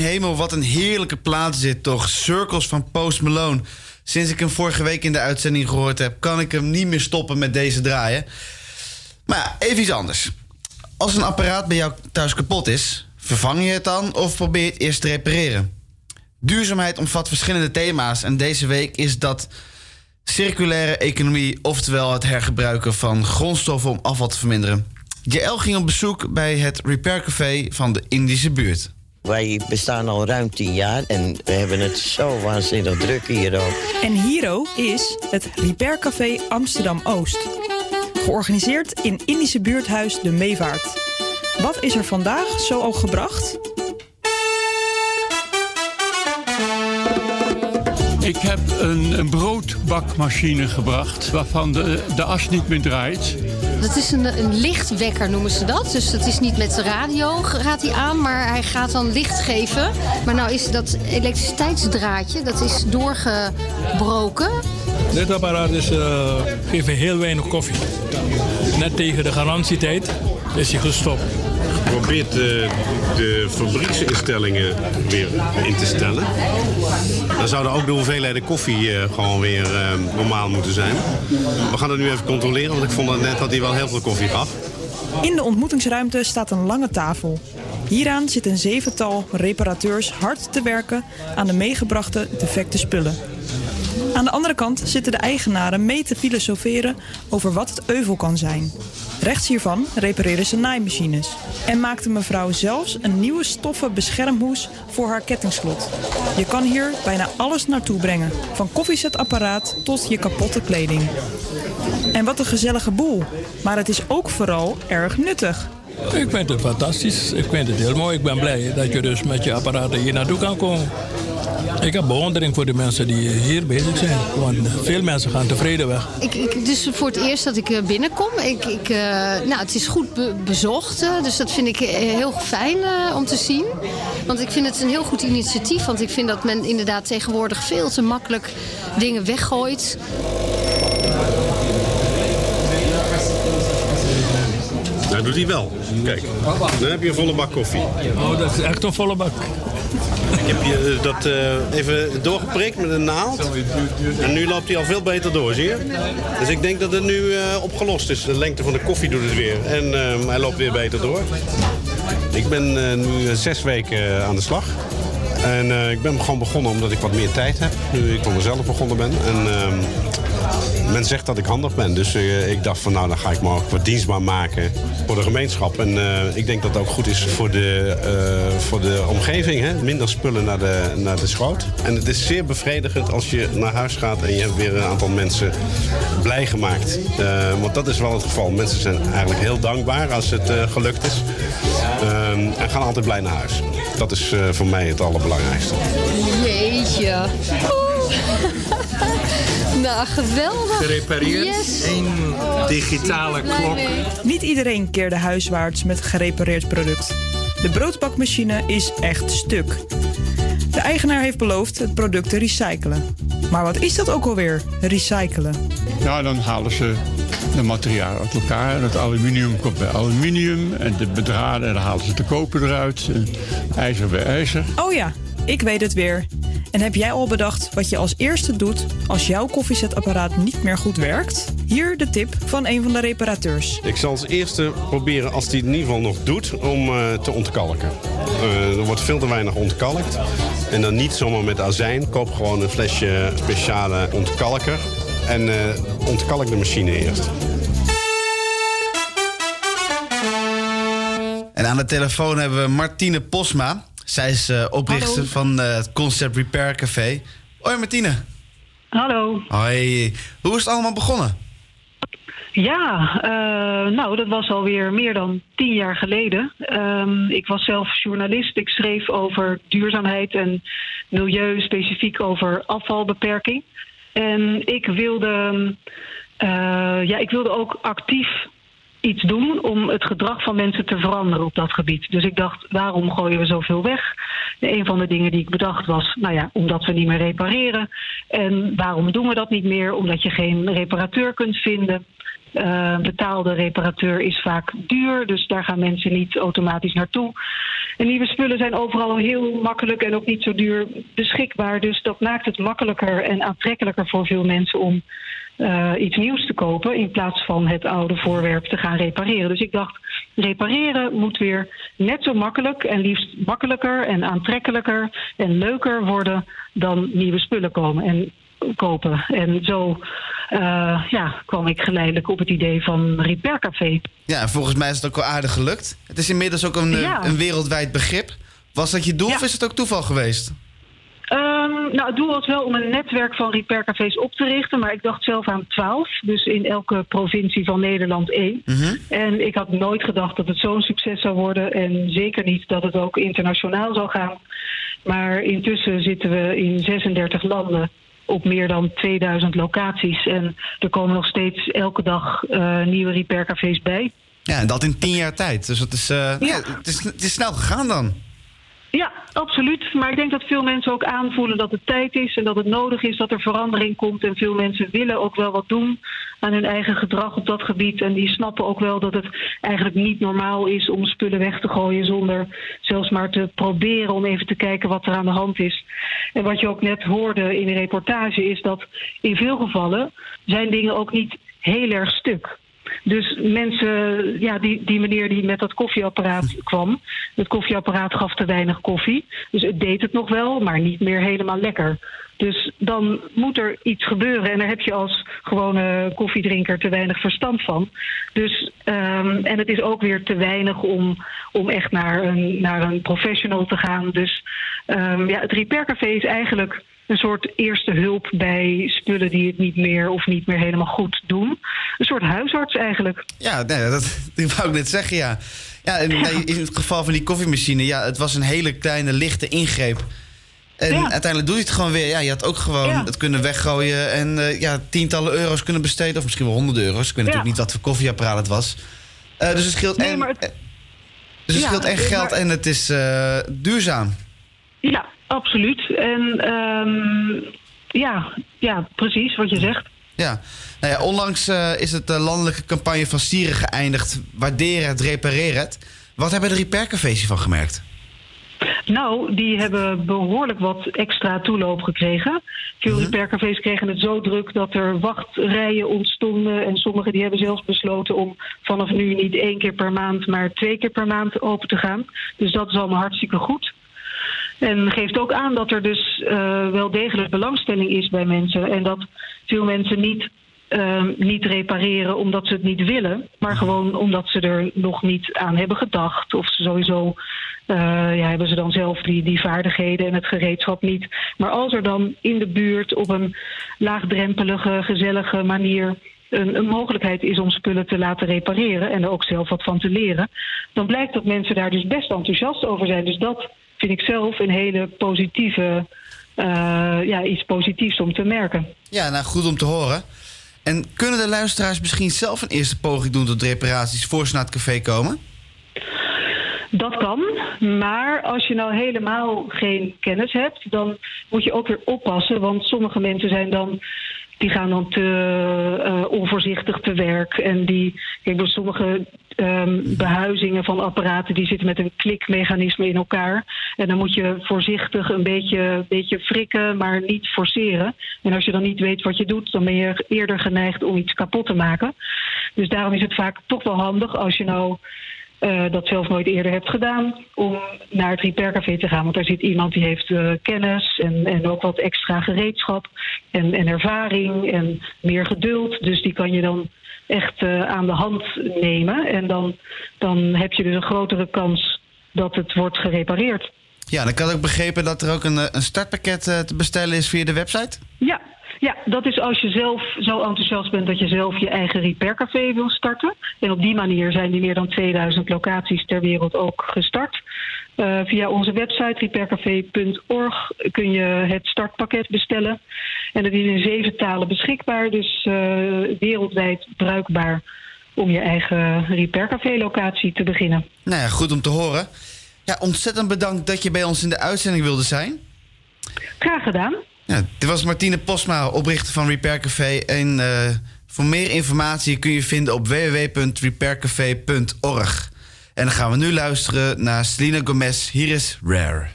Hemel, wat een heerlijke plaat zit toch. Circles van Post Malone. Sinds ik hem vorige week in de uitzending gehoord heb... kan ik hem niet meer stoppen met deze draaien. Maar even iets anders. Als een apparaat bij jou thuis kapot is... vervang je het dan of probeer je het eerst te repareren? Duurzaamheid omvat verschillende thema's... en deze week is dat circulaire economie... oftewel het hergebruiken van grondstoffen om afval te verminderen. JL ging op bezoek bij het Repair Café van de Indische buurt. Wij bestaan al ruim tien jaar en we hebben het zo waanzinnig druk hier ook. En Hero is het Repair Café Amsterdam Oost. Georganiseerd in Indische buurthuis De Meevaart. Wat is er vandaag zo al gebracht? Ik heb een, een broodbakmachine gebracht waarvan de, de as niet meer draait. Dat is een, een lichtwekker noemen ze dat. Dus dat is niet met de radio gaat hij aan, maar hij gaat dan licht geven. Maar nou is dat elektriciteitsdraadje, dat is doorgebroken. Dit apparaat is, eh, geeft heel weinig koffie. Net tegen de garantietijd is hij gestopt. Probeert de, de fabrieksinstellingen weer in te stellen. Dan zouden ook de hoeveelheden koffie eh, gewoon weer eh, normaal moeten zijn. We gaan het nu even controleren, want ik vond net dat hij wel heel veel koffie gaf. In de ontmoetingsruimte staat een lange tafel. Hieraan zit een zevental reparateurs hard te werken aan de meegebrachte defecte spullen. Aan de andere kant zitten de eigenaren mee te filosoferen over wat het euvel kan zijn. Rechts hiervan repareren ze naaimachines. En maakte mevrouw zelfs een nieuwe stoffen beschermhoes voor haar kettingslot. Je kan hier bijna alles naartoe brengen. Van koffiezetapparaat tot je kapotte kleding. En wat een gezellige boel. Maar het is ook vooral erg nuttig. Ik vind het fantastisch. Ik vind het heel mooi. Ik ben blij dat je dus met je apparaten hier naartoe kan komen. Ik heb bewondering voor de mensen die hier bezig zijn. Want veel mensen gaan tevreden weg. Ik, dus voor het eerst dat ik eh, binnenkom. Ik, ik, eh, nou, het is goed be- bezocht, eh, dus dat vind ik heel fijn om te zien. Want ik vind het een heel goed initiatief. Want ik vind dat men inderdaad tegenwoordig veel te makkelijk dingen weggooit. Nou, doet hij wel. Kijk, dan heb je een volle bak koffie. Oh, dat is echt een volle bak. Ik heb je eh, dat eh, even doorgeprikt met een naald. En nu loopt hij al veel beter door, zie je? Dus ik denk dat het nu eh, opgelost is. De lengte van de koffie doet het weer. En eh, hij loopt weer beter door. Ik ben nu zes weken aan de slag. En ik ben gewoon begonnen omdat ik wat meer tijd heb. Nu ik voor mezelf begonnen ben. En ehm, men zegt dat ik handig ben. Dus eh, ik dacht van nou, dan ga ik me ook wat dienstbaar maken voor de gemeenschap. En eh, ik denk dat het ook goed is voor de, eh, voor de omgeving. Hè? Minder spullen naar de, naar de schoot. En het is zeer bevredigend als je naar huis gaat en je hebt weer een aantal mensen blij gemaakt. Want dat is wel het geval. Mensen zijn eigenlijk heel dankbaar als het gelukt is. En gaan altijd blij naar huis. Dat is voor mij het allerbelangrijkste. Jeetje. Nou, geweldig. Gerepareerd. Yes. Eén digitale klok. Niet iedereen keerde huiswaarts met gerepareerd product. De broodbakmachine is echt stuk. De eigenaar heeft beloofd het product te recyclen. Maar wat is dat ook alweer, recyclen? Ja, dan halen ze de materialen uit elkaar. En het aluminium komt bij aluminium. En de bedraden, en dan halen ze de koper eruit. En ijzer bij ijzer. Oh ja, ik weet het weer. En heb jij al bedacht wat je als eerste doet als jouw koffiezetapparaat niet meer goed werkt? Hier de tip van een van de reparateurs. Ik zal als eerste proberen, als hij het in ieder geval nog doet, om eh, te ontkalken. Eh, er wordt veel te weinig ontkalkt. En dan niet zomaar met azijn. Koop gewoon een flesje speciale ontkalker. En eh ontkalk de machine eerst. En aan de telefoon hebben we Martine Posma. Zij is eh, oprichter Hallo. van eh, het Concept Repair Café. Hoi Martine. Hallo. Hoi. Hoe is het allemaal begonnen? Ja, eh, nou, dat was alweer meer dan tien jaar geleden. Ehm, ik was zelf journalist. Ik schreef over duurzaamheid en milieu, specifiek over afvalbeperking. En ik wilde, eh, ja, ik wilde ook actief iets doen om het gedrag van mensen te veranderen op dat gebied. Dus ik dacht, waarom gooien we zoveel weg? En een van de dingen die ik bedacht was, nou ja, omdat we niet meer repareren. En waarom doen we dat niet meer? Omdat je geen reparateur kunt vinden. Eh, betaalde reparateur is vaak duur, dus daar gaan mensen niet automatisch naartoe. En nieuwe spullen zijn overal heel makkelijk en ook niet zo duur beschikbaar. Dus dat maakt het makkelijker en aantrekkelijker voor veel mensen om eh, iets nieuws te kopen. In plaats van het oude voorwerp te gaan repareren. Dus ik dacht, repareren moet weer net zo makkelijk en liefst makkelijker en aantrekkelijker en leuker worden dan nieuwe spullen komen. En kopen. En zo eh, ja, kwam ik geleidelijk op het idee van Repair Café. Ja, en volgens mij is het ook wel aardig gelukt. Het is inmiddels ook een, Ja. een wereldwijd begrip. Was dat je doel of is het ook toeval geweest? Nou, het doel was wel om een netwerk van repaircafés op te richten, maar ik dacht zelf aan 12. Dus in elke provincie van Nederland één. En ik had nooit gedacht dat het zo'n succes zou worden. En zeker niet dat het ook internationaal zou gaan. Maar intussen zitten we in 36 landen op meer dan 2000 locaties. En er komen nog steeds elke dag eh, nieuwe repaircafés bij. Ja, en dat in tien jaar tijd. Dus dat is, eh, ja, het, is, het is snel gegaan dan. Ja, absoluut. Maar ik denk dat veel mensen ook aanvoelen dat het tijd is en dat het nodig is dat er verandering komt. En veel mensen willen ook wel wat doen aan hun eigen gedrag op dat gebied. En die snappen ook wel dat het eigenlijk niet normaal is om spullen weg te gooien zonder zelfs maar te proberen om even te kijken wat er aan de hand is. En wat je ook net hoorde in de reportage is dat in veel gevallen zijn dingen ook niet heel erg stuk. Dus mensen, ja, die, die meneer die met dat koffieapparaat kwam, het koffieapparaat gaf te weinig koffie. Dus het deed het nog wel, maar niet meer helemaal lekker. Dus dan moet er iets gebeuren. En daar heb je als gewone koffiedrinker te weinig verstand van. Dus, ehm, en het is ook weer te weinig om, om echt naar een, naar een professional te gaan. Dus ehm, ja, het Repair Café is eigenlijk een soort eerste hulp bij spullen die het niet meer of niet meer helemaal goed doen. Een soort huisarts eigenlijk. Ja, nee, dat, dat wou ik net zeggen, ja. Ja, en in het geval van die koffiemachine, ja, het was een hele kleine, lichte ingreep. En uiteindelijk doe je het gewoon weer. Ja, je had ook gewoon het kunnen weggooien en eh, ja, tientallen euro's kunnen besteden. Of misschien wel honderden euro's. Ik weet natuurlijk niet wat voor koffieapparaat het was. Eh, dus het scheelt Nee, en, het- eh, dus het scheelt en maar- geld en het is duurzaam. Ja, absoluut. En ehm, ja, ja, precies wat je zegt. Ja, nou ja onlangs eh, is het de landelijke campagne van Sieren geëindigd. Waardeer het, repareer het. Wat hebben de repaircafés hiervan gemerkt? Nou, die hebben behoorlijk wat extra toeloop gekregen. Veel repaircafés kregen het zo druk dat er wachtrijen ontstonden. En sommigen die hebben zelfs besloten om vanaf nu niet één keer per maand, maar twee keer per maand open te gaan. Dus dat is allemaal hartstikke goed. En geeft ook aan dat er dus eh, wel degelijk belangstelling is bij mensen. En dat veel mensen niet, ehm, niet repareren omdat ze het niet willen. Maar gewoon omdat ze er nog niet aan hebben gedacht. Of ze sowieso eh, ja, hebben ze dan zelf die, die vaardigheden en het gereedschap niet. Maar als er dan in de buurt op een laagdrempelige, gezellige manier een, een mogelijkheid is om spullen te laten repareren en er ook zelf wat van te leren, dan blijkt dat mensen daar dus best enthousiast over zijn. Dus dat vind ik zelf een hele positieve, eh, ja, iets positiefs om te merken. Ja, nou goed om te horen. En kunnen de luisteraars misschien zelf een eerste poging doen tot reparaties voor ze naar het café komen? Dat kan, maar als je nou helemaal geen kennis hebt, dan moet je ook weer oppassen. Want sommige mensen zijn dan, die gaan dan te eh, onvoorzichtig te werk. En die, kijk, bij sommige ehm, behuizingen van apparaten, die zitten met een klikmechanisme in elkaar. En dan moet je voorzichtig een beetje, beetje frikken, maar niet forceren. En als je dan niet weet wat je doet, dan ben je eerder geneigd om iets kapot te maken. Dus daarom is het vaak toch wel handig als je nou eh, dat zelf nooit eerder hebt gedaan, om naar het repaircafé te gaan. Want daar zit iemand die heeft eh, kennis en, en ook wat extra gereedschap en, en ervaring en meer geduld. Dus die kan je dan echt eh, aan de hand nemen. En dan, dan heb je dus een grotere kans dat het wordt gerepareerd. Ja, dan kan ik begrepen dat er ook een, een startpakket te bestellen is via de website. Ja, ja, dat is als je zelf zo enthousiast bent dat je zelf je eigen repaircafé wil starten. En op die manier zijn die meer dan 2000 locaties ter wereld ook gestart. Eh, via onze website repaircafé.org kun je het startpakket bestellen. En het is in zeven talen beschikbaar, dus eh, wereldwijd bruikbaar om je eigen repaircafé-locatie te beginnen. Nou ja, goed om te horen. Ja, ontzettend bedankt dat je bij ons in de uitzending wilde zijn. Graag gedaan. Dit was Martine Posma, oprichter van Repair Café. En eh, voor meer informatie kun je vinden op www.repaircafé.org. En dan gaan we nu luisteren naar Selena Gomez. Hier is Rare.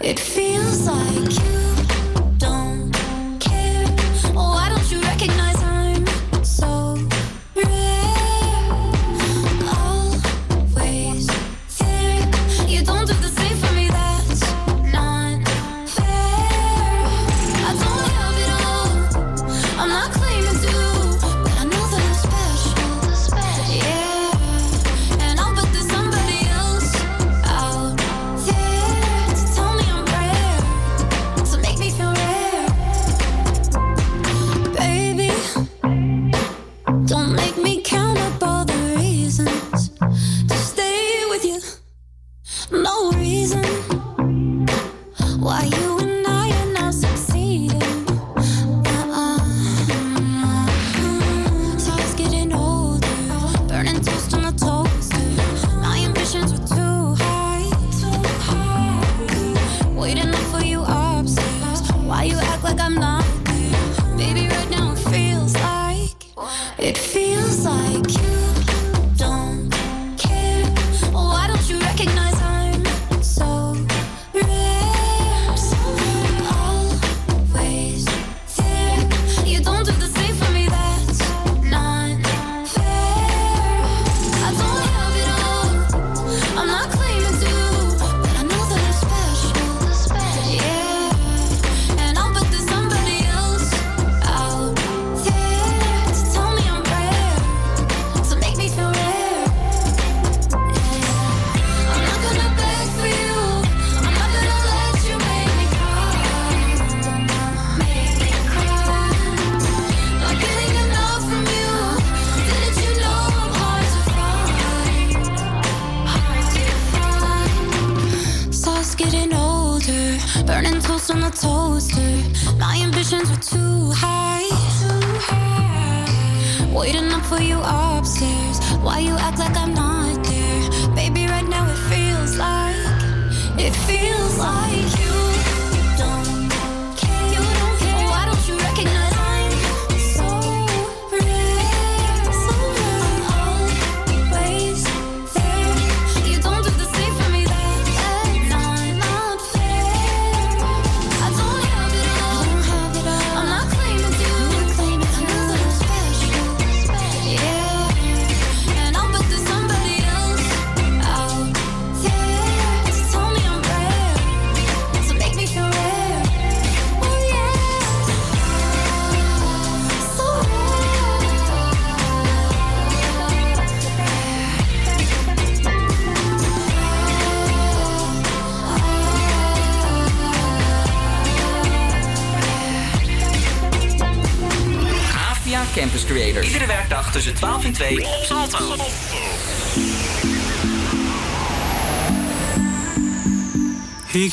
It feels like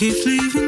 keeps leaving.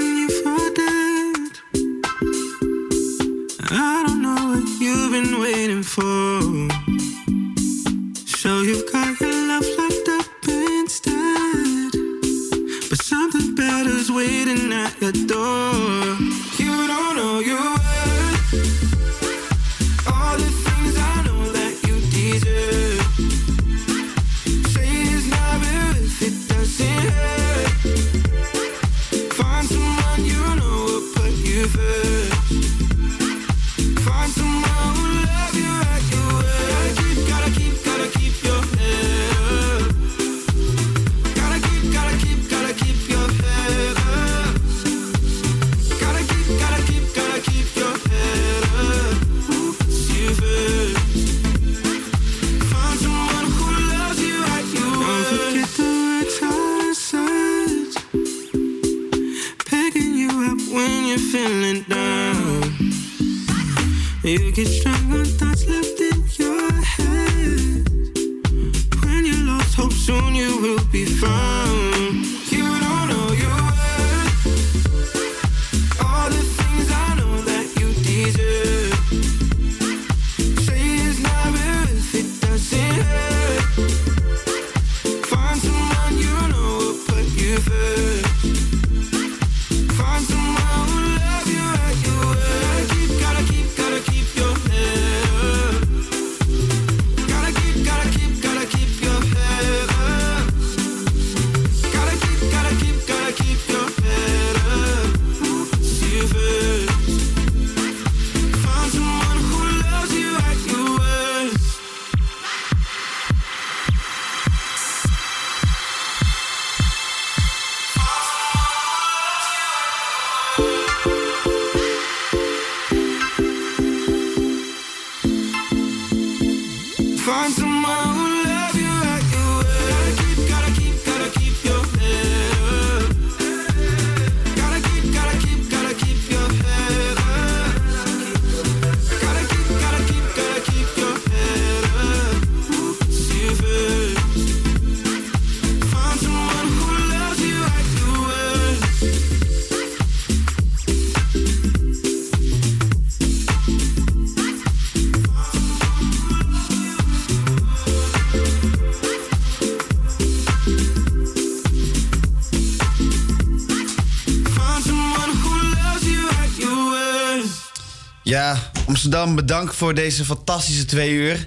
Ja, Amsterdam, bedankt voor deze fantastische twee uur.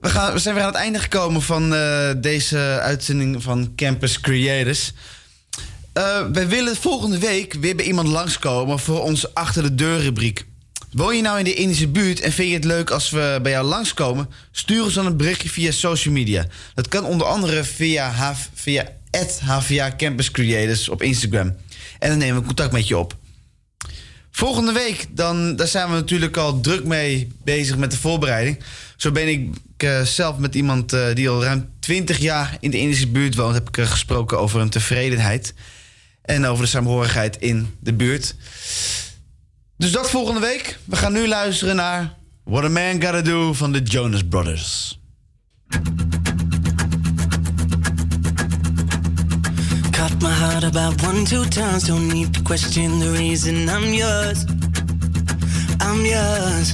We, gaan, we zijn weer aan het einde gekomen van eh, deze uitzending van Campus Creators. Eh, wij willen volgende week weer bij iemand langskomen voor onze Achter de Deur rubriek. Woon je nou in de Indische buurt en vind je het leuk als we bij jou langskomen? Stuur ons dan een berichtje via social media. Dat kan onder andere via, H- via HVA Campus Creators op Instagram. En dan nemen we contact met je op. Volgende week, dan, daar zijn we natuurlijk al druk mee bezig met de voorbereiding. Zo ben ik eh, zelf met iemand eh, die al ruim 20 jaar in de Indische buurt woont... heb ik eh, gesproken over een tevredenheid. En over de saamhorigheid in de buurt. Dus dat volgende week. We gaan nu luisteren naar What a Man Gotta Do van de Jonas Brothers. Cut my heart about one, two times. Don't need to question the reason I'm yours. I'm yours.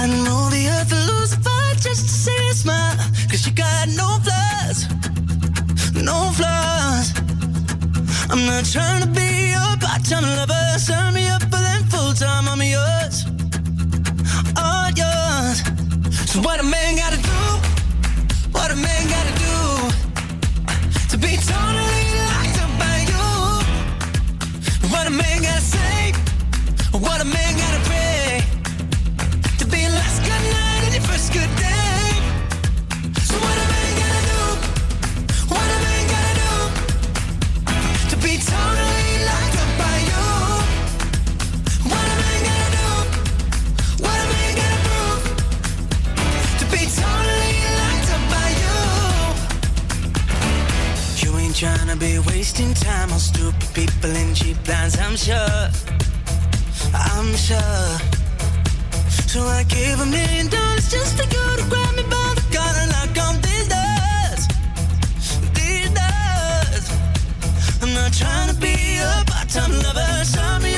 I know the earth will lose a fight just to see you smile. Cause you got no flaws. No flaws. I'm not trying to be your part-time lover. Sign me up for them full-time. I'm yours. All yours. So what a man gotta do? What a man gotta do? To be totally locked up by you. What a man gotta say, what a man gotta trying to be wasting time on stupid people in cheap lines, I'm sure. I'm sure. So I gave a million dollars just for you to grab me by the collar and knock on these doors. These doors. I'm not trying to be a part-time lover. Me